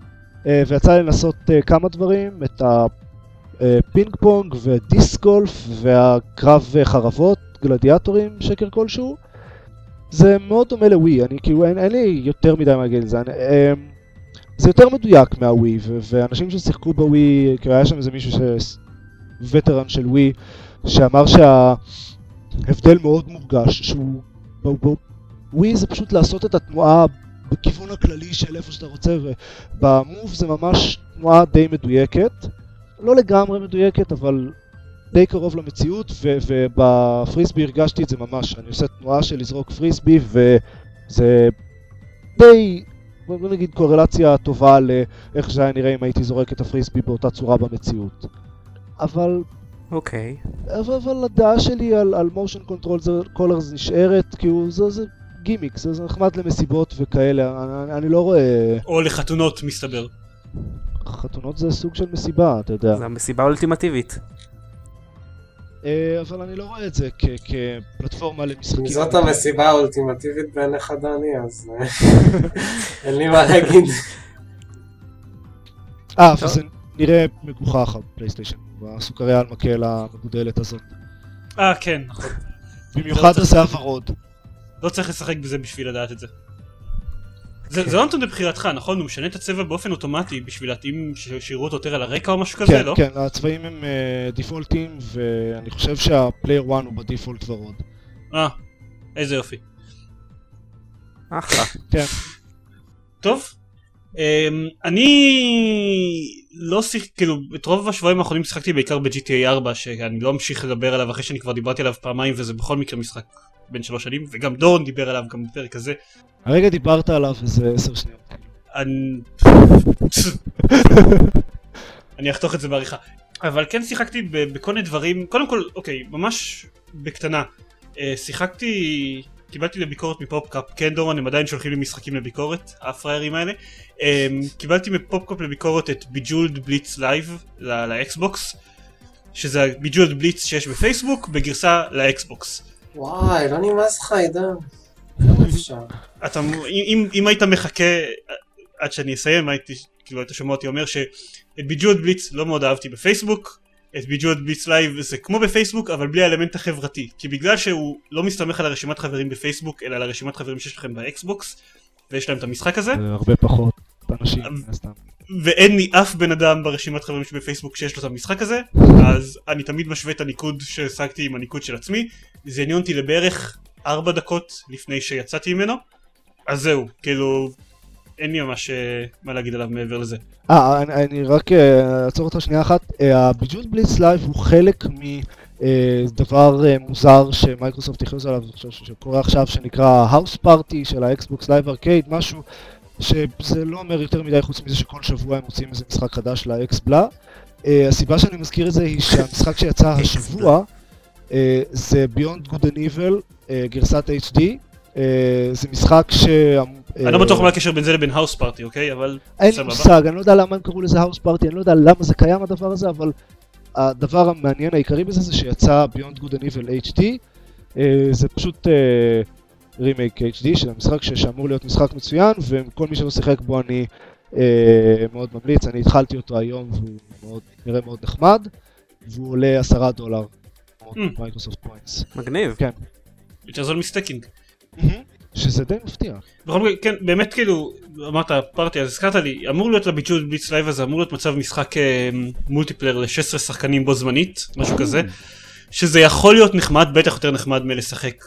ויצא לי לנסות אה, כמה דברים, את אה, פינג פונג ו disc golf והקרב אה, חרבות, גלדיאטורים, שקר כלשהו. זה מאוד דומה לווי, אני כאילו, אין, אין לי יותר מדי מה להגיד על זה. אני, אה, זה יותר מדויק מהווי, ו- ואנשים ששיחקו בווי, כאילו היה שם איזה מישהו ש... וטרן של ווי, שאמר שההבדל מאוד מורגש, שהוא... ווי זה פשוט לעשות את התנועה בכיוון הכללי של איפה שאתה רוצה, ובמוב זה ממש תנועה די מדויקת. לא לגמרי מדויקת, אבל די קרוב למציאות, ו- ובפריסבי הרגשתי את זה ממש. אני עושה תנועה של לזרוק פריסבי, וזה די, בוא נגיד, קורלציה טובה לאיך שזה היה נראה אם הייתי זורק את הפריסבי באותה צורה במציאות. אבל אוקיי. אבל, אבל הדעה שלי על, על motion control קולרס נשארת, כאילו זה, זה גימיק, זה, זה נחמד למסיבות וכאלה, אני, אני לא רואה... או לחתונות מסתבר. חתונות זה סוג של מסיבה, אתה יודע. זו המסיבה האולטימטיבית. אה, אבל אני לא רואה את זה כ, כפלטפורמה למשחקים. אם זאת המסיבה האולטימטיבית בעיניך דני, אז אה, אין לי מה להגיד. אה, טוב. וזה נראה מגוחך ה PlayStation, הסוכריה על מקל המגודלת הזאת. אה כן, נכון. במיוחד השיער ורוד. לא צריך לשחק בזה בשביל לדעת את זה. זה זה לא נתון לבחירתך, נכון? הוא משנה את הצבע באופן אוטומטי בשביל להתאים שיראו אותו יותר על הרקע או משהו כזה, כן, לא? כן, הצבעים הם אה, defaultים, ואני חושב שה player 1 הוא ב default ורוד. אה, איזה יופי. אחלה. כן. טוב. אמ, אני לא שיח... כאילו, את רוב השבועיים האחרונים שיחקתי בעיקר ב-GTA 4, שאני לא אמשיך לדבר עליו אחרי שאני כבר דיברתי עליו פעמיים, וזה בכל מקרה משחק בין שלוש שנים, וגם דורון דיבר עליו גם בפרק הזה. הרגע דיברת עליו איזה עשר שניות. אני... אני אחתוך את זה בעריכה. אבל כן שיחקתי בכל מיני דברים, קודם כל, אוקיי, ממש בקטנה. אה, שיחקתי, קיבלתי לביקורת מ PopCap, כן דורון, הם עדיין שולחים לי משחקים לביקורת, הפראיירים האלה. אה, קיבלתי מ PopCap לביקורת את Bejeweled Blitz Live ל Xbox, שזה ה Bejeweled Blitz שיש בפייסבוק, בגרסה ל Xbox. וואי, לא נמאס לך עידן. אתה, אם, אם היית מחכה עד שאני אסיים, הייתי, כאילו היית שומע אותי אומר שאת Bejeweled Blitz לא מאוד אהבתי בפייסבוק, את Bejeweled Blitz Live זה כמו בפייסבוק אבל בלי האלמנט החברתי, כי בגלל שהוא לא מסתמך על הרשימת חברים בפייסבוק אלא על הרשימת חברים שיש לכם ב Xbox, ויש להם את המשחק הזה, זה הרבה פחות אנשים. ואין לי אף בן אדם ברשימת חברים שבפייסבוק שיש לו את המשחק הזה, אז אני תמיד משווה את הניקוד שהשגתי עם הניקוד של עצמי, זה עניין אותי לבערך 4 דקות לפני שיצאתי ממנו, אז זהו, כאילו, אין לי ממש אה, מה להגיד עליו מעבר לזה. אה, אני, אני רק אה, אעצור אותך שנייה אחת. ה Bejeweled Blitz Live הוא חלק מדבר אה, מוזר שמייקרוסופט הכריז עליו, אני חושב שקורה עכשיו, שנקרא House Party של ה Xbox Live Arcade, משהו שזה לא אומר יותר מדי חוץ מזה שכל שבוע הם מוצאים איזה משחק חדש ל XBLA. הסיבה שאני מזכיר את זה היא שהמשחק שיצא השבוע זה Beyond Good and Evil, אה, גרסת HD. אה, זה משחק ש... אני לא בטוח מה הקשר בין זה לבין ה House Party, אוקיי? אבל אין לי. מושג, אני לא יודע למה הם קראו לזה House Party, אני לא יודע למה זה קיים הדבר הזה, אבל הדבר המעניין העיקרי בזה זה שיצא Beyond Good and Evil HD. אה, זה פשוט remake HD של המשחק שאמור להיות משחק מצוין, וכל מי שלא שיחק בו אני אה, מאוד ממליץ, אני התחלתי אותו היום והוא מאוד, נראה מאוד נחמד, והוא עולה עשרה דולר. אממ. Microsoft Points. מגניב. יותר זול מ Stacking. שזה די מפתיע. בכל מקרה, כן, באמת כאילו, אמרת party, אז הזכרת לי, אמור להיות ל Bejeweled Blitz Live הזה, אמור להיות מצב משחק אה, multiplayer ל-16 שחקנים בו זמנית, משהו כזה, שזה יכול להיות נחמד, בטח יותר נחמד מלשחק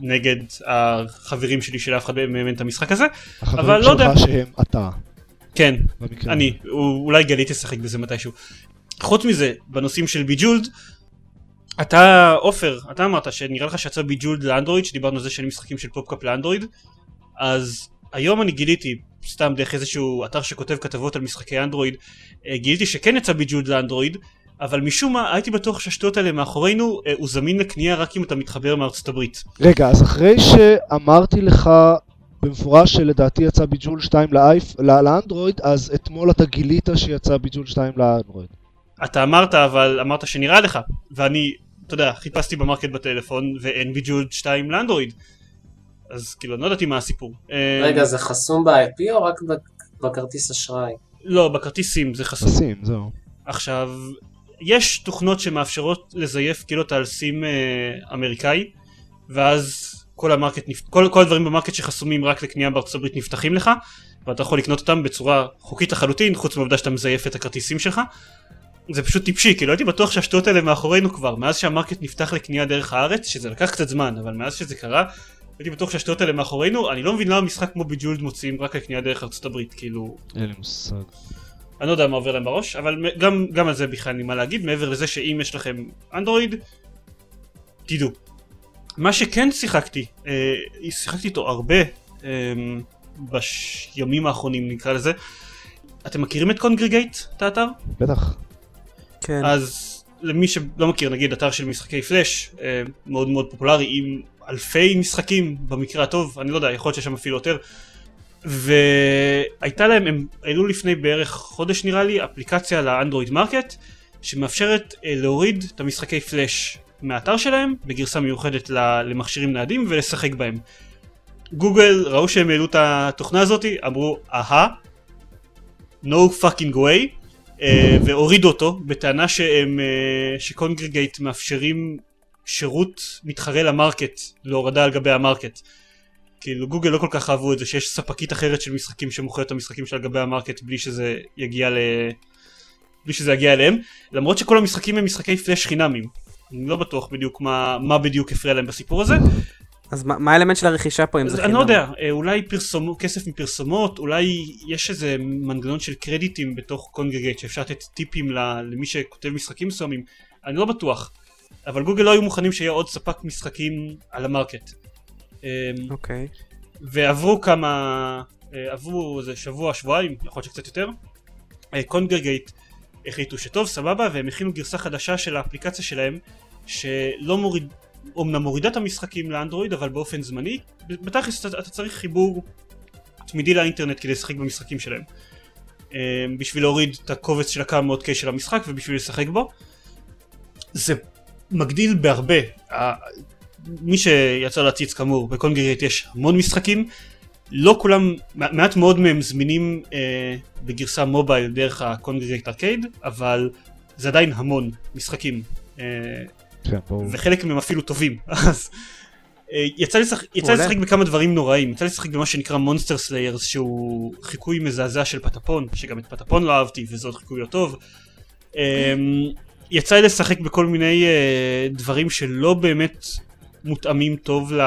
נגד החברים שלי שלאף אחד מהם אין את המשחק הזה, אבל החברים לא יודע. שלך שהם אתה, כן. אני, אולי גלית תשחק בזה מתישהו. חוץ מזה, בנושאים של Bejeweled, אתה, עופר, אתה אמרת שנראה לך שיצא Bejeweled לאנדרואיד, שדיברנו על זה שאין משחקים של PopCap לאנדרואיד, אז היום אני גיליתי, סתם דרך איזשהו אתר שכותב כתבות על משחקי אנדרואיד, אה, גיליתי שכן יצא Bejeweled לאנדרואיד, אבל משום מה הייתי בטוח שהשטויות האלה מאחורינו, אה, הוא זמין לקנייה רק אם אתה מתחבר מארצות הברית. רגע, אז אחרי שאמרתי לך במפורש שלדעתי יצא ביג'ול 2 לאייפ, לא- לאנדרואיד, אז אתמול אתה גילית שיצא ביג'ול 2 לאנדרואיד. אתה אמרת, אבל אמרת שנראה לך, ואני, אתה יודע, חיפשתי ב Market בטלפון, ואין Bejeweled 2 לאנדרואיד. אז כאילו, אני לא ידעתי מה הסיפור. אה, רגע, זה חסום ב-IP או רק בכ- בכרטיס אשראי? לא, בכרטיסים זה חסום. שים, זהו. עכשיו, יש תוכנות שמאפשרות לזייף כאילו אתה על סים אה, אמריקאי, ואז כל ה Market, כל, כל הדברים ב Market שחסומים רק לקנייה בארצות הברית נפתחים לך, ואתה יכול לקנות אותם בצורה חוקית לחלוטין, חוץ מהעובדה שאתה מזייף את הכרטיסים שלך. זה פשוט טיפשי, כאילו הייתי בטוח שהשטויות האלה מאחורינו כבר, מאז שה Market נפתח לקנייה דרך הארץ, שזה לקח קצת זמן, אבל מאז שזה קרה, הייתי בטוח שהשטויות האלה מאחורינו, אני לא מבין למה משחק כמו Bejeweled מוציאים רק לקנייה דרך ארצות הברית, כאילו... אין לי מושג. אני לא יודע מה עובר להם בראש, אבל גם, גם על זה בכלל אין מה להגיד, מעבר לזה שאם יש לכם אנדרואיד, תדעו. מה שכן שיחקתי, אה, שיחקתי איתו הרבה אה, בימים האחרונים נקרא לזה, אתם מכירים את Kongregate, את האתר? בטח. כן. אז למי שלא מכיר, נגיד אתר של משחקי פלאש, אה, מאוד מאוד פופולרי, עם אלפי משחקים במקרה הטוב, אני לא יודע, יכול להיות שיש שם אפילו יותר. והייתה להם, הם העלו לפני בערך חודש נראה לי, אפליקציה לאנדרואיד Market, שמאפשרת אה, להוריד את המשחקי פלאש מהאתר שלהם, בגרסה מיוחדת למכשירים ניידים ולשחק בהם. גוגל ראו שהם העלו את התוכנה הזאתי, אמרו אהה, no fucking way, והורידו אותו בטענה שהם, אה, ש Kongregate מאפשרים שירות מתחרה ל Market, להורדה על גבי ה Market. כאילו גוגל לא כל כך אהבו את זה שיש ספקית אחרת של משחקים שמוכרת את המשחקים שעל גבי ה Market בלי שזה יגיע ל... בלי שזה יגיע אליהם, למרות שכל המשחקים הם משחקי פלאש חינמים. אני לא בטוח בדיוק מה, מה בדיוק הפריע להם בסיפור הזה. אז מה מה האלמנט של הרכישה פה אם זה אני לא חינם? יודע, אה, אולי פרסומ... כסף מפרסומות, אולי יש איזה מנגנון של קרדיטים בתוך Kongregate שאפשר לתת טיפים למי שכותב משחקים מסוימים, אני לא בטוח. אבל גוגל לא היו מוכנים שיהיה עוד ספק משחקים על ה Market. אמ, אוקיי. ועברו כמה, אה, עברו איזה שבוע, שבועיים, יכול להיות שקצת יותר. אה, קונגרגייט החליטו שטוב, סבבה, והם הכינו גרסה חדשה של האפליקציה שלהם, שלא מוריד, אומנם מורידה את המשחקים לאנדרואיד, אבל באופן זמני. בתכלס אתה, אתה צריך חיבור תמידי לאינטרנט כדי לשחק במשחקים שלהם. אה, בשביל להוריד את הקובץ של הכמה מאות קיי של המשחק ובשביל לשחק בו. זה מגדיל בהרבה. מי שיצא להציץ כאמור, ב Kongregate יש המון משחקים, לא כולם, מע- מעט מאוד מהם זמינים אה, בגרסה mobile דרך ה Kongregate Arcade, אבל זה עדיין המון משחקים, אה. וחלק מהם אפילו טובים, אז אה, יצא לי לשחק- בכמה דברים נוראים, יצא לי לשחק במה שנקרא Monster Slayers, שהוא חיקוי מזעזע של Patapon, שגם את Patapon לא אהבתי, וזה עוד חיקוי לא טוב. אה, יצא לי לשחק בכל מיני אה, דברים שלא באמת מותאמים טוב ל...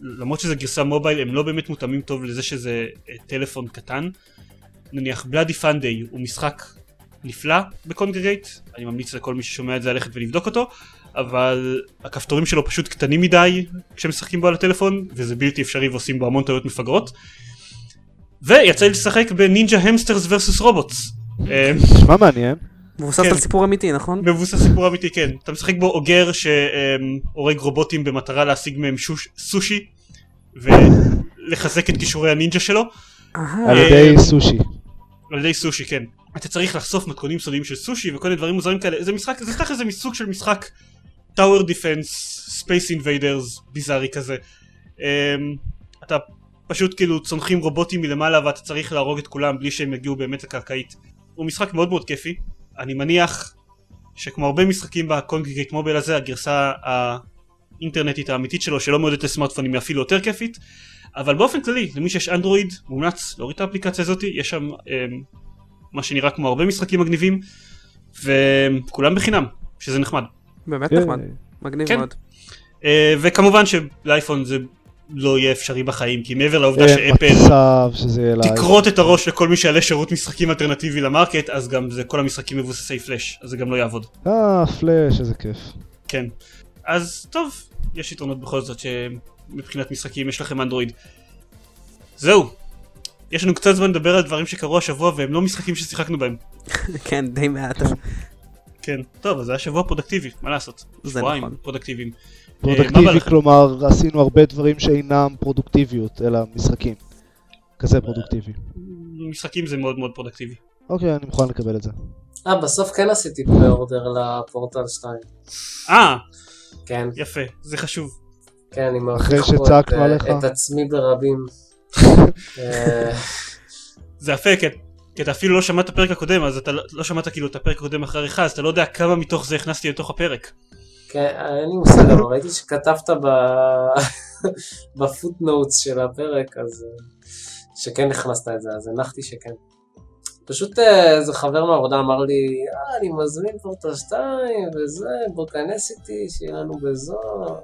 למרות שזה גרסה mobile הם לא באמת מותאמים טוב לזה שזה אה, טלפון קטן. נניח Bloody Fun Day הוא משחק נפלא ב Kongregate, אני ממליץ לכל מי ששומע את זה ללכת ולבדוק אותו, אבל הכפתורים שלו פשוט קטנים מדי כשמשחקים בו על הטלפון, וזה בלתי אפשרי ועושים בו המון טעויות מפגרות. ויצא לי לשחק ב Ninja Hamsters versus Robots. אה, נשמע מעניין. מבוסס כן. על סיפור אמיתי, נכון? מבוסס סיפור אמיתי כן אתה משחק בו אוגר שהורג רובוטים במטרה להשיג מהם שוש, סושי ולחזק את כישורי הנינג'ה שלו. על אה, ידי סושי. על ידי סושי כן אתה צריך לחשוף מתכונים סודיים של סושי וכל מיני דברים מוזרים כאלה. זה משחק זה תכף זה מסוג של משחק tower defense Space Invaders ביזארי כזה. אמ, אתה פשוט כאילו צונחים רובוטים מלמעלה ואתה צריך להרוג את כולם בלי שהם יגיעו באמת לקרקעית. הוא משחק מאוד מאוד כיפי. אני מניח שכמו הרבה משחקים בקונגריגייט מובייל הזה הגרסה האינטרנטית האמיתית שלו שלא מיועדת לסמארטפונים היא אפילו יותר כיפית. אבל באופן כללי למי שיש אנדרואיד מומלץ להוריד את האפליקציה הזאת. יש שם אמ, מה שנראה כמו הרבה משחקים מגניבים וכולם בחינם שזה נחמד באמת כן. נחמד. מגניב כן. מאוד. אה, וכמובן שלאייפון זה לא יהיה אפשרי בחיים כי מעבר לעובדה אין שאפל. תכרות את הראש לכל מי שיעלה שירות משחקים אלטרנטיבי ל Market אז גם זה כל המשחקים מבוססי פלאש אז זה גם לא יעבוד אה, פלאש, איזה כיף. כן אז טוב יש יתרונות בכל זאת שמבחינת משחקים יש לכם אנדרואיד זהו יש לנו קצת זמן לדבר על דברים שקרו השבוע והם לא משחקים ששיחקנו בהם כן, די מעט. כן טוב אז זה היה שבוע פרודקטיבי מה לעשות זה שבועיים נכון. פרודקטיביים אה, פרודקטיבי? כלומר, עשינו הרבה דברים שאינם פרודוקטיביות, אלא משחקים. כזה פרודוקטיבי. משחקים זה מאוד מאוד פרודקטיבי אוקיי, אני מוכן לקבל את זה. אה, בסוף כן עשיתי pre-order לפורטל 2. אה כן, יפה זה חשוב כן, אני מרגיש פה אה. את עצמי ברבים. זה יפה כי אתה אפילו לא שמעת את הפרק הקודם, אז אתה לא, לא שמעת כאילו את הפרק הקודם אחרי עריכה, אז אתה לא יודע כמה מתוך זה הכנסתי לתוך הפרק. כן, אין לי מושג, אבל ראיתי שכתבת. בפוטנוטס של הפרק, אז אה, שכן הכנסת את זה, אז הנחתי שכן. פשוט אה, איזה חבר מהעבודה אמר לי, אה, אני מזמין פורטל 2 וזה, בוא כנס איתי, שיהיה לנו בזול.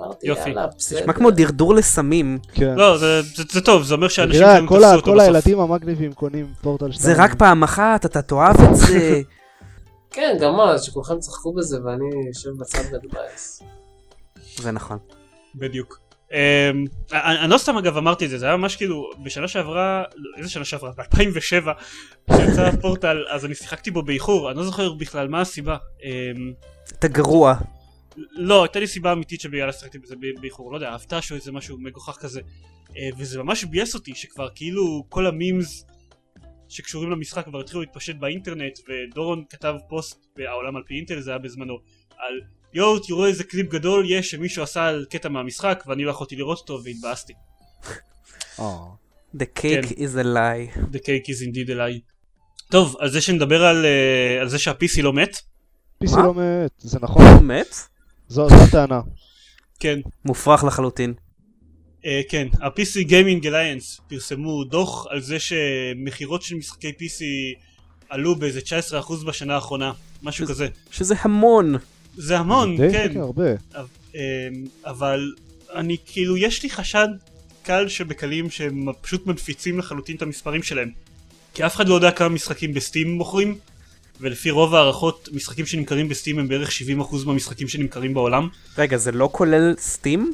אמרתי, יופי. יאללה, בסדר. נשמע כמו דרדור לסמים. כן. לא, זה, זה, זה טוב, זה אומר שאנשים שם כל תפסו אותו כל בסוף. הילדים המגניבים קונים פורטל 2. זה רק פעם אחת, אתה תאהב את זה. כן, גם מה, שכולכם צחקו בזה ואני יושב בצד ומתבאס. זה נכון. בדיוק. Um, אני, אני לא סתם אגב אמרתי את זה, זה היה ממש כאילו, בשנה שעברה, איזה שנה שעברה? ב-2007, כשיצא הפורטל, אז אני שיחקתי בו באיחור, אני לא זוכר בכלל מה הסיבה. Um, אתה גרוע. לא, הייתה לי סיבה אמיתית שבגלל שיחקתי בזה באיחור, לא יודע, אבט"ש או איזה משהו מגוחך כזה. אה, וזה ממש ביאס אותי שכבר כאילו כל המימס שקשורים למשחק כבר התחילו להתפשט באינטרנט, ודורון כתב פוסט בעולם על פי אינטל, זה היה בזמנו, על יואו תראו איזה קליפ גדול יש שמישהו עשה על קטע מהמשחק ואני לא יכולתי לראות אותו והתבאסתי. אה. The cake כן. is a lie. The cake is indeed a lie. טוב, על זה שנדבר על, אה, על זה שה-PC לא מת, PC מה? לא מת, זה נכון, מת? זו זו הטענה. כן, מופרך לחלוטין. אה, כן, ה-PC Gaming Alliance פרסמו דוח על זה שמכירות של משחקי PC עלו באיזה 19% בשנה האחרונה, משהו שזה- כזה. שזה המון. זה המון, די, כן, הרבה. אה, אבל אני כאילו, יש לי חשד קל שבקלים שהם פשוט מנפיצים לחלוטין את המספרים שלהם. כי אף אחד לא יודע כמה משחקים בסטים מוכרים, ולפי רוב ההערכות, משחקים שנמכרים בסטים הם בערך 70% מהמשחקים שנמכרים בעולם. רגע, זה לא כולל סטים?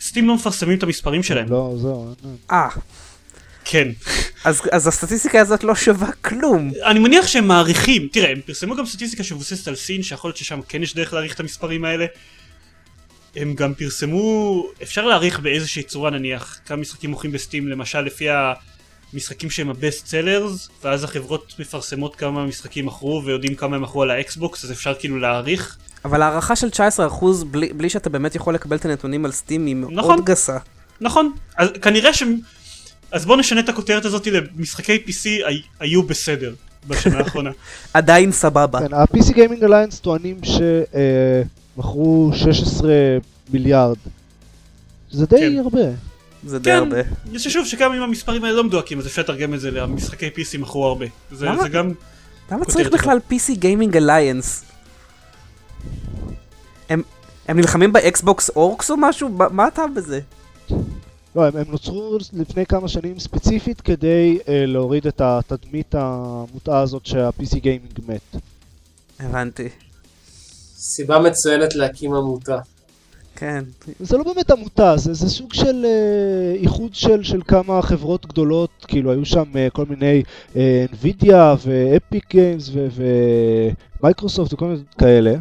סטים לא מפרסמים את המספרים שלהם. לא, זהו. אה, כן. אז, אז הסטטיסטיקה הזאת לא שווה כלום. אני מניח שהם מעריכים, תראה, הם פרסמו גם סטטיסטיקה שמבוססת על סין, שיכול להיות ששם כן יש דרך להעריך את המספרים האלה. הם גם פרסמו, אפשר להעריך באיזושהי צורה נניח, כמה משחקים מוכרים בסטים, למשל לפי המשחקים שהם ה best sellers, ואז החברות מפרסמות כמה משחקים מכרו ויודעים כמה הם מכרו על האקסבוקס, אז אפשר כאילו להעריך. אבל הערכה של 19% בלי, בלי שאתה באמת יכול לקבל את הנתונים על Steam היא מאוד נכון. גסה. נכון, אז כנראה ש... אז בואו נשנה את הכותרת הזאת למשחקי PC הי- היו בסדר בשנה האחרונה. עדיין סבבה. כן, ה-PC Gaming Alliance טוענים שמכרו 16 מיליארד. זה די כן. הרבה. זה די כן, הרבה. יש שוב שגם אם המספרים האלה לא מדויקים אז אפשר לתרגם את זה למשחקי PC מכרו הרבה. זה, למה? זה גם... למה צריך בכלל PC Gaming Alliance? הם, הם נלחמים באקסבוקס אורקס או משהו? מה מה הטעם בזה? לא, הם, הם נוצרו לפני כמה שנים ספציפית כדי אה, להוריד את התדמית המוטעה הזאת שה-PC Gaming מת. הבנתי. סיבה מצוינת להקים עמותה. כן. זה לא באמת עמותה, זה, זה סוג של אה, איחוד של, של כמה חברות גדולות, כאילו היו שם אה, כל מיני אה, NVIDIA ו Epic Games ומייקרוסופט וכל מיני כאלה.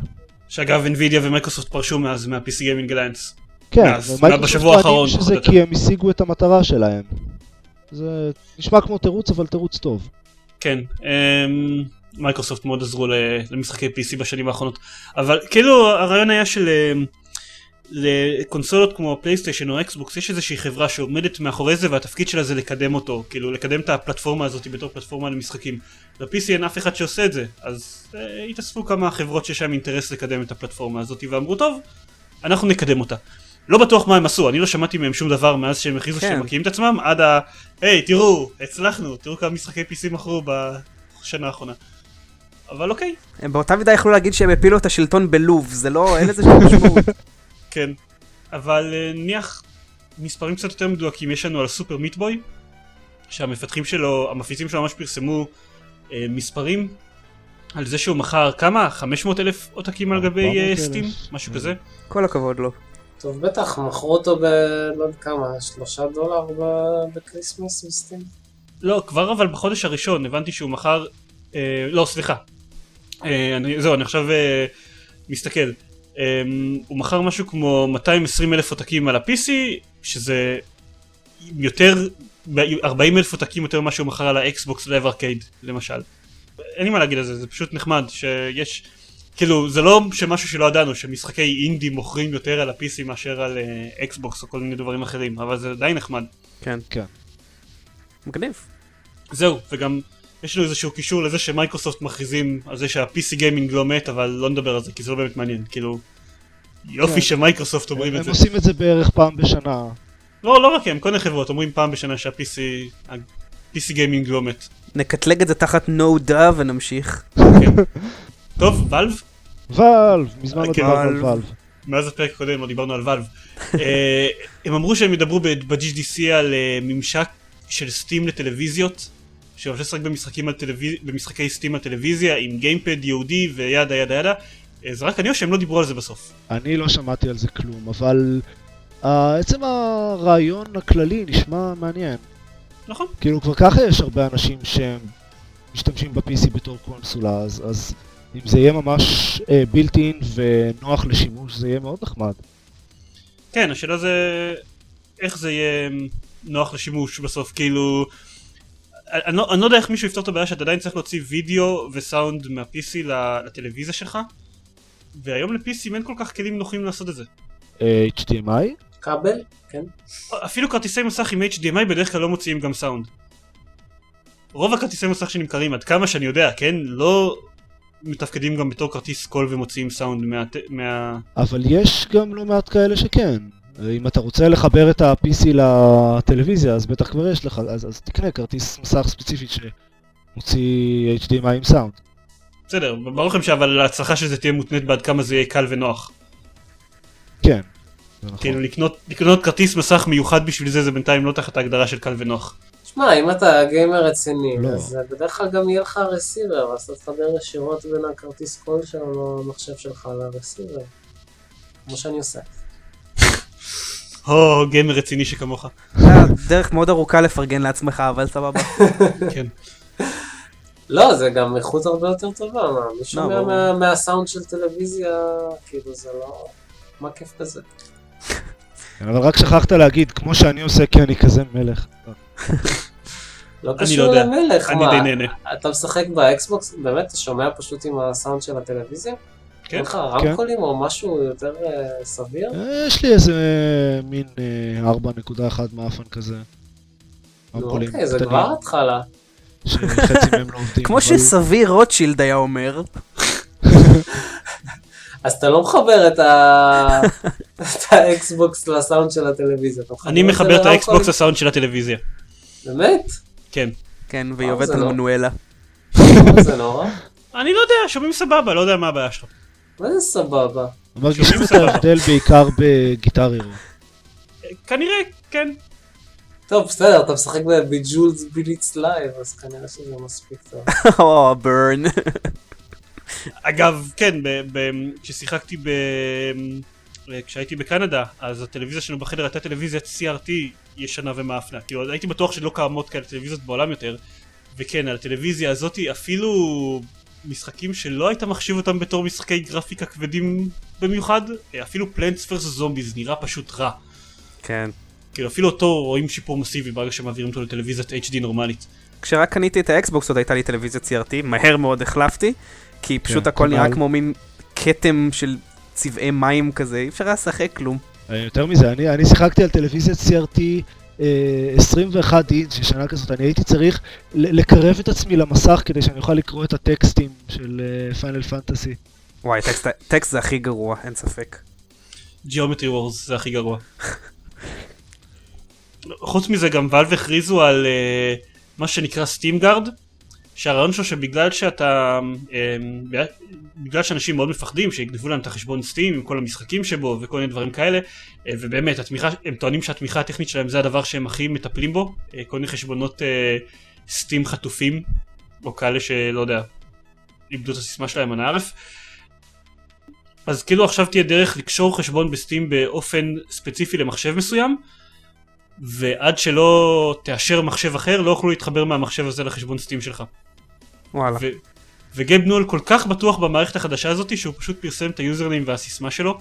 שאגב NVIDIA ומייקרוסופט פרשו מאז מה-PC Gaming Alliance. כן, ומייקרוסופט בשבוע האחרון, שזה. כי הם השיגו את המטרה שלהם. זה נשמע כמו תירוץ, אבל תירוץ טוב. כן, אמ, מייקרוסופט מאוד עזרו למשחקי PC בשנים האחרונות. אבל כאילו הרעיון היה של... אמ, לקונסולות כמו פלייסטיישן או אקסבוקס יש איזושהי חברה שעומדת מאחורי זה והתפקיד שלה זה לקדם אותו, כאילו לקדם את הפלטפורמה הזאת בתור פלטפורמה למשחקים. ל-PC אין אף אחד שעושה את זה, אז אה, התאספו כמה חברות שיש להם אינטרס לקדם את הפלטפורמה הזאת ואמרו טוב, אנחנו נקדם אותה. לא בטוח מה הם עשו, אני לא שמעתי מהם שום דבר מאז שהם הכריזו כן. שהם מקימים את עצמם עד ה... היי תראו, הצלחנו, תראו כמה משחקי PC מכרו בשנה האחרונה. אבל אוקיי, הם באותה מידה יכלו להגיד שהם הפילו את השלטון בלוב, זה לא, אין לזה שום משמעות. כן. אבל אה, נניח מספרים קצת יותר מדויקים יש לנו על סופר מיטבוי שהמפתחים שלו, המפיצים שלו ממש פרסמו אה, מספרים על זה שהוא מכר כמה? 500 אלף עותקים על גבי 400,000. סטים? משהו כזה? כל הכבוד לו. טוב, בטח, מכרו אותו ב... לא יודע כמה, שלושה דולר ב- ב-Christmas ב-Steam? לא, כבר אבל בחודש הראשון הבנתי שהוא מכר, אה, לא סליחה, אה, אני, זהו אני עכשיו אה, מסתכל, אה, הוא מכר משהו כמו 220 אלף עותקים על ה-PC, שזה יותר, 40 אלף עותקים יותר ממה שהוא מכר על ה Xbox Live Arcade למשל. אין לי מה להגיד על זה, זה פשוט נחמד שיש, כאילו זה לא שמשהו שלא ידענו, שמשחקי אינדי מוכרים יותר על ה-PC מאשר על אה, אקסבוקס או כל מיני דברים אחרים, אבל זה די נחמד. כן. כן. מגניב. זהו, וגם יש לנו איזשהו קישור לזה שמייקרוסופט מכריזים על זה שה-PC גיימינג לא מת, אבל לא נדבר על זה, כי זה לא באמת מעניין, כאילו... יופי כן. שמייקרוסופט אומרים הם את זה. עושים את זה בערך פעם בשנה. לא, לא רק הם, כל מיני חברות אומרים פעם בשנה שה-PC... ה-PC gaming לא מת. נקטלג את זה תחת no da ונמשיך. כן. טוב, ואלב? ואלב, מזמן לא כן, דיברנו על ואלב. ואלב. מאז הפרק הקודם לא דיברנו על ואלב. אה, הם אמרו שהם ידברו ב-GDC על אה, ממשק של סטים לטלוויזיות, שמאפשר לשחק במשחקים על טלוויז- במשחקי סטים על טלוויזיה עם גיימפד יהודי וידה ידה ידה. אה, זה רק אני או שהם לא דיברו על זה בסוף. אני לא שמעתי על זה כלום, אבל אה, עצם הרעיון הכללי נשמע מעניין. נכון. כאילו כבר ככה יש הרבה אנשים שהם משתמשים ב-PC בתור קונסולה, אז, אז אם זה יהיה ממש בילט אין ונוח לשימוש, זה יהיה מאוד נחמד. כן, השאלה זה איך זה יהיה נוח לשימוש בסוף, כאילו... אני לא, אני לא יודע איך מישהו יפתור את הבעיה שאתה עדיין צריך להוציא וידאו וסאונד מה-PC ל- לטלוויזיה שלך והיום ל-PC אין כל כך כלים נוחים לעשות את זה. אה, HDMI? כבל? כן. אפילו כרטיסי מסך עם HDMI בדרך כלל לא מוציאים גם סאונד. רוב הכרטיסי מסך שנמכרים עד כמה שאני יודע, כן? לא מתפקדים גם בתור כרטיס קול ומוציאים סאונד מה... מה... אבל יש גם לא מעט כאלה שכן. אה, אם אתה רוצה לחבר את ה-PC לטלוויזיה, אז בטח כבר יש לך, אז, אז תקנה כרטיס מסך ספציפי שמוציא HDMI עם סאונד. בסדר, ברור לכם אבל ההצלחה של זה תהיה מותנית בעד כמה זה יהיה קל ונוח. כן, זה נכון. כאילו לקנות, לקנות כרטיס מסך מיוחד בשביל זה זה בינתיים לא תחת ההגדרה של קל ונוח. שמע, אם אתה גיימר רציני, לא. אז בדרך כלל גם יהיה לך רסיבר, אז אתה תחבר ישירות בין הכרטיס קול שלנו למחשב שלך לרסיבר. כמו שאני עושה. הו, גיימר רציני שכמוך. אה, דרך מאוד ארוכה לפרגן לעצמך, אבל סבבה. כן. לא, זה גם איכות הרבה יותר טובה, מה? מי שומע ברור. מה- מהסאונד של טלוויזיה, כאילו זה לא... מה כיף בזה? כן, אבל רק שכחת להגיד, כמו שאני עושה, כי אני כזה מלך. לא אני קשור לא. למלך, אני מה? די נהנה. אתה משחק באקסבוקס, באמת, אתה שומע פשוט עם הסאונד של הטלוויזיה? כן. אין לך רמקולים או משהו יותר אה, סביר? אה, יש לי איזה מין אה, 4.1 מאפן כזה. רמקולים אוקיי, זה כבר התחלה. שחצי מהם לא עובדים. כמו שסביר רוטשילד היה אומר, אז אתה לא מחבר את האקסבוקס לסאונד של הטלוויזיה. אני מחבר את? האקסבוקס לסאונד של הטלוויזיה. באמת? כן. כן, והיא עובדת על לא. מנואלה. זה נורא? אני לא יודע, שומעים סבבה, לא יודע מה הבעיה שלך. מה זה סבבה? מרגישים את. ההבדל בעיקר בגיטר הירו. אה, כנראה, כן. טוב, בסדר, אתה משחק ב-Bejeweled Blitz Live, אז כנראה שזה מספיק טוב. או, burn. אגב, כן, ב- ב- כששיחקתי ב... כשהייתי בקנדה, אז הטלוויזיה שלנו בחדר הייתה טלוויזיית CRT ישנה ומאפנה. כאילו, הייתי בטוח שלא קיימות כאלה טלוויזיות בעולם יותר. וכן, על הטלוויזיה הזאתי אפילו משחקים שלא היית מחשיב אותם בתור משחקי גרפיקה כבדים במיוחד, אפילו Plants vs. Zombies נראה פשוט רע. כן. כאילו אפילו אותו רואים שיפור מסיבי ברגע שמעבירים אותו לטלוויזיית HD נורמלית. כשרק קניתי את האקסבוקס עוד הייתה לי טלוויזיה CRT, מהר מאוד החלפתי, כי פשוט כן, הכל נראה כנ"ל. כמו מין כתם של צבעי מים כזה, אי אפשר היה לשחק כלום. אה, יותר מזה, אני, אני שיחקתי על טלוויזיית CRT אה, 21 אינץ' ישנה כזאת, אני הייתי צריך לקרב את עצמי למסך כדי שאני אוכל לקרוא את הטקסטים של Final Fantasy. וואי, טקסט, טקסט זה הכי גרוע, אין ספק. Geometry Wars זה הכי גרוע. חוץ מזה גם Valve הכריזו על uh, מה שנקרא Steam Guard שהרעיון שלו שבגלל שאתה um, בגלל שאנשים מאוד מפחדים שיגנבו להם את החשבון Steam עם כל המשחקים שבו וכל מיני דברים כאלה uh, ובאמת התמיכה הם טוענים שהתמיכה הטכנית שלהם זה הדבר שהם הכי מטפלים בו uh, כל מיני חשבונות סטים חטופים או כאלה שלא יודע איבדו את הסיסמה שלהם אנא ערף אז כאילו עכשיו תהיה דרך לקשור חשבון בסטים באופן ספציפי למחשב מסוים ועד שלא תאשר מחשב אחר לא יוכלו להתחבר מהמחשב הזה לחשבון סטים שלך. וואלה. ו- וגייב נול כל כך בטוח במערכת החדשה הזאת שהוא פשוט פרסם את היוזרנים והסיסמה שלו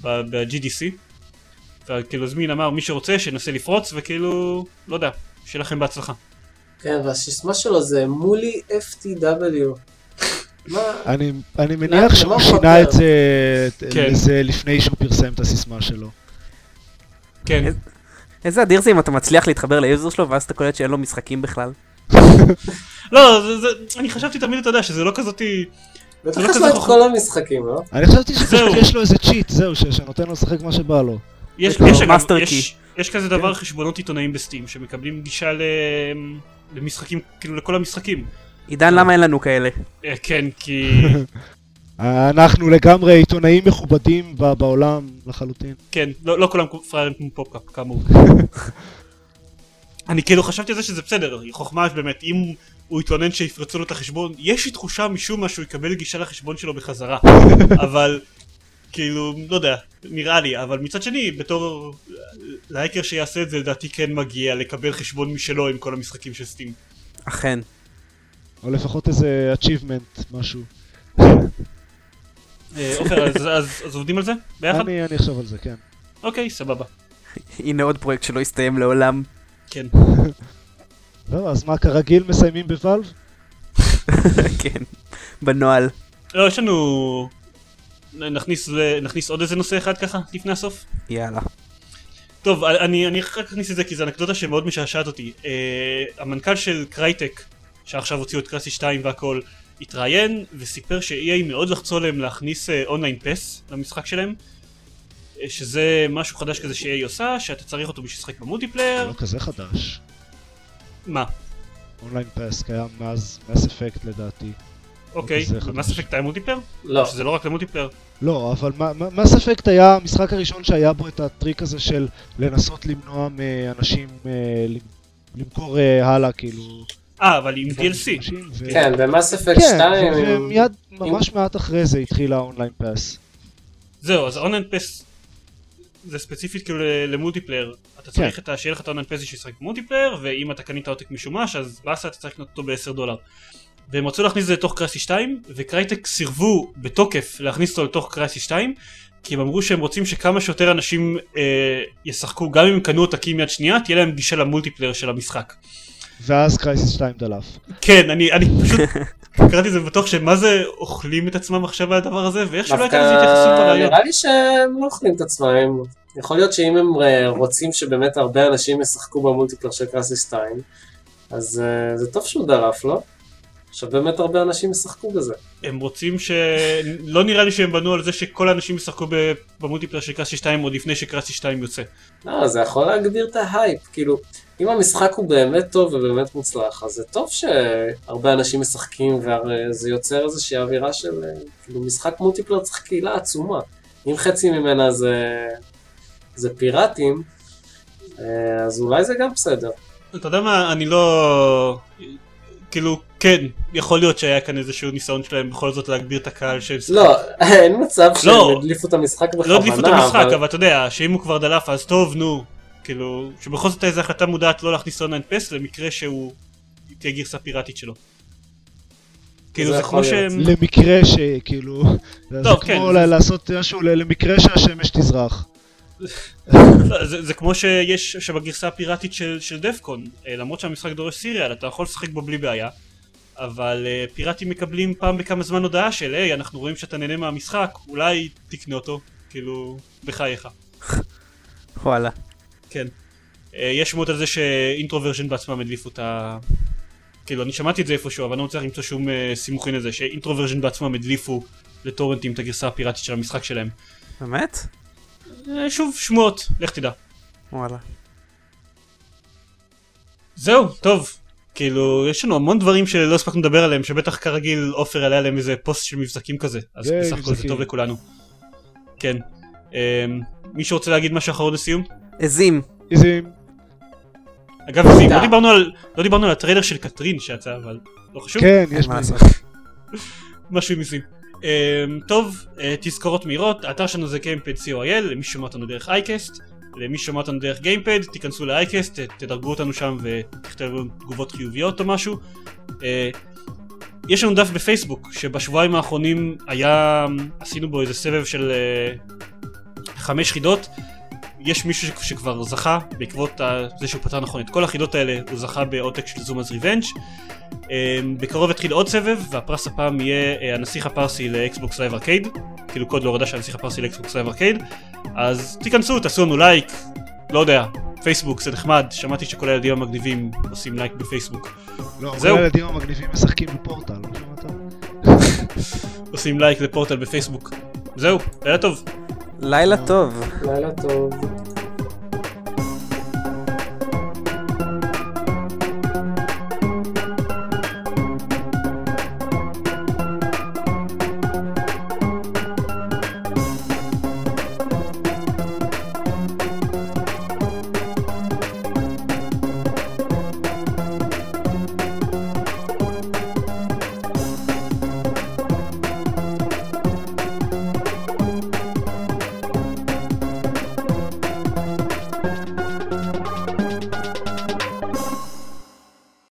ב-GDC וכאילו זמין אמר מי שרוצה שינסה לפרוץ וכאילו לא יודע שיהיה לכם בהצלחה. כן, והסיסמה שלו זה Mooly FTW. אני, מניח שהוא הוא שינה? את זה כן. לזה לפני שהוא פרסם את הסיסמה שלו. כן. איזה אדיר זה אם אתה מצליח להתחבר ליוזר שלו ואז אתה קולט שאין לו משחקים בכלל. לא, זה- זה- אני חשבתי תמיד, אתה יודע, שזה לא כזאתי... בטח זה לא יש כזה לו את חוכמה. כל המשחקים, לא? אני חשבתי זהו. שפשוט יש לו איזה cheat, זהו, שנותן לו לשחק מה שבא לו. יש, יש כזה דבר כן. חשבונות עיתונאים בסטים שמקבלים גישה ל... למשחקים, כאילו לכל המשחקים. עידן, למה אין לנו כאלה? אה, כן, כי... אנחנו לגמרי עיתונאים מכובדים בעולם לחלוטין. כן, לא, לא כולם פראיירים כמו פופקאפ, כאמור. אני כאילו חשבתי על זה שזה בסדר, חוכמה באמת, אם הוא יתלונן שיפרצו לו את החשבון, יש לי תחושה משום מה שהוא יקבל גישה לחשבון שלו בחזרה. אבל, כאילו, לא יודע, נראה לי, אבל מצד שני, בתור להייקר שיעשה את זה, לדעתי כן מגיע לקבל חשבון משלו עם כל המשחקים של סטים. אכן. או לפחות איזה achievement, משהו. אה, עופר, אז, אז, אז עובדים על זה? ביחד? אני אני אחשוב על זה, כן. אוקיי, סבבה. הנה עוד פרויקט שלא יסתיים לעולם. כן. לא, אז מה, כרגיל מסיימים בוואלב? כן. בנוהל. לא, יש לנו... נכניס, נכניס עוד איזה נושא אחד ככה, לפני הסוף? יאללה. טוב, אני, אני רק אכניס את זה כי זו אנקדוטה שמאוד משעשעת אותי. Uh, המנכ"ל של Crytek, שעכשיו הוציאו את Crysis 2 והכל, התראיין וסיפר ש-EA מאוד לחצו עליהם להכניס online uh, pass למשחק שלהם. שזה משהו חדש כזה ש-EA עושה, שאתה צריך אותו בשביל לשחק זה ב-multiplayer. לא כזה חדש. מה? online pass קיים מאז Mass Effect לדעתי. אוקיי. Mass Effect היה multiplayer? לא. שזה לא רק ל-multiplayer? לא, אבל Mass Effect היה המשחק הראשון שהיה בו את הטריק הזה של לנסות למנוע מאנשים אה, למ- למכור אה, הלאה, כאילו... אה, אבל עם DLC. כן, במאס אפקט כן, 2... ו- ומיד, ממש מעט אחרי זה התחיל ה-online pass. זהו, אז online pass זה ספציפית כאילו ל multiplayer. אתה צריך את ה- שיהיה לך את בשביל לשחק ב multiplayer, ואם אתה קנית עותק משומש, אז באסה אתה צריך לקנות אותו ב-10 דולר. והם רצו להכניס את זה לתוך Crysis 2, ו Crytek סירבו בתוקף להכניס אותו לתוך Crysis 2, כי הם אמרו שהם רוצים שכמה שיותר אנשים אה, ישחקו, גם אם הם קנו עותקים יד שנייה, תהיה להם גישה ל multiplayer של המשחק. ואז Crysis 2 דלף. כן, אני, אני פשוט קראתי את זה ובטוח שמה זה אוכלים את עצמם עכשיו על הדבר הזה, ואיכשהו לא הייתה לזה התייחסות בריאיון. נראה לי שהם לא אוכלים את עצמם. יכול להיות שאם הם אה, רוצים שבאמת הרבה אנשים ישחקו ב multiplayer של Crysis 2, אז אה, זה טוב שהוא דלף, לא? עכשיו באמת הרבה אנשים ישחקו בזה. הם רוצים ש... לא נראה לי שהם בנו על זה שכל האנשים ישחקו ב- ב multiplayer של Crysis 2 עוד לפני ש Crysis 2 יוצא. לא, זה יכול להגביר את ההייפ, כאילו, אם המשחק הוא באמת טוב ובאמת מוצלח, אז זה טוב שהרבה אנשים משחקים וזה יוצר איזושהי אווירה של, אה, כאילו, משחק multiplayer צריך קהילה עצומה. אם חצי ממנה זה, זה פיראטים, אה, אז אולי זה גם בסדר. אתה יודע מה, אני לא... כאילו, כן, יכול להיות שהיה כאן איזשהו ניסיון שלהם בכל זאת להגביר את הקהל של... לא, אין מצב שהם לא. הדליפו את המשחק בכוונה, לא הדליפו את המשחק, אבל אתה יודע, שאם הוא כבר דלף אז טוב, נו. כאילו, שבכל זאת איזו החלטה מודעת לא להכניס אונליין פס למקרה שהוא תהיה גרסה פיראטית שלו. כאילו זה זה כמו. שהם... למקרה שכאילו... זה טוב, כמו כן, אולי לעשות משהו למקרה שהשמש תזרח. זה, זה כמו שיש שבגרסה הפיראטית של, של דפקון, אה, למרות שהמשחק דורש סיריאל, אתה יכול לשחק בו בלי בעיה, אבל אה, פיראטים מקבלים פעם בכמה זמן הודעה של היי, אנחנו רואים שאתה נהנה מהמשחק, אולי תקנה אותו, כאילו, בחייך. וואלה. כן. אה, יש שמות על זה שאינטרוורז'ן בעצמם הדליפו את ה... כאילו, אני שמעתי את זה איפשהו, אבל אני לא מצליח למצוא שום סימוכין לזה, שאינטרוורז'ן בעצמם הדליפו לטורנטים את הגרסה הפיראטית של המשחק שלהם. באמת? אה, שוב, שמועות, לך תדע. וואלה. זהו, טוב. כאילו, יש לנו המון דברים שלא הספקנו לדבר עליהם, שבטח כרגיל עופר יעלה עליהם איזה פוסט של מבזקים כזה. אז זה בסך הכל זה. טוב לכולנו. כן. אמ, מישהו רוצה להגיד משהו אחרון לסיום? עזים. איזים. אגב, עזים. לא דיברנו על- לא דיברנו על הטריילר של קטרין שיצא, אבל לא חשוב. כן, יש מה. לעשות. משהו עם עזים. אמ, טוב, אה, תזכורות מהירות, האתר שלנו זה גיימפד co.il, למי ששומע אותנו דרך אייקסט, למי ששומע אותנו דרך גיימפד, תיכנסו לאייקסט, תדרגו אותנו שם ותכתבו תגובות חיוביות או משהו. אה, יש לנו דף בפייסבוק, שבשבועיים האחרונים היה, עשינו בו איזה סבב של אה, חמש חידות. יש מישהו שכבר זכה, בעקבות זה שהוא פתר נכון את כל החידות האלה, הוא זכה בעותק של Zuma's Revenge. אמ, בקרוב יתחיל עוד סבב, והפרס הפעם יהיה אה, הנסיך הפרסי ל Xbox Live Arcade, כאילו קוד להורדה של הנסיך הפרסי ל Xbox Live Arcade, אז תיכנסו, תעשו לנו לייק, לא יודע, פייסבוק זה נחמד, שמעתי שכל הילדים המגניבים עושים לייק בפייסבוק. לא. כל הילדים המגניבים משחקים בפורטל, לא? עושים לייק לפורטל בפייסבוק. זהו, לילה טוב. לילה טוב. לילה טוב.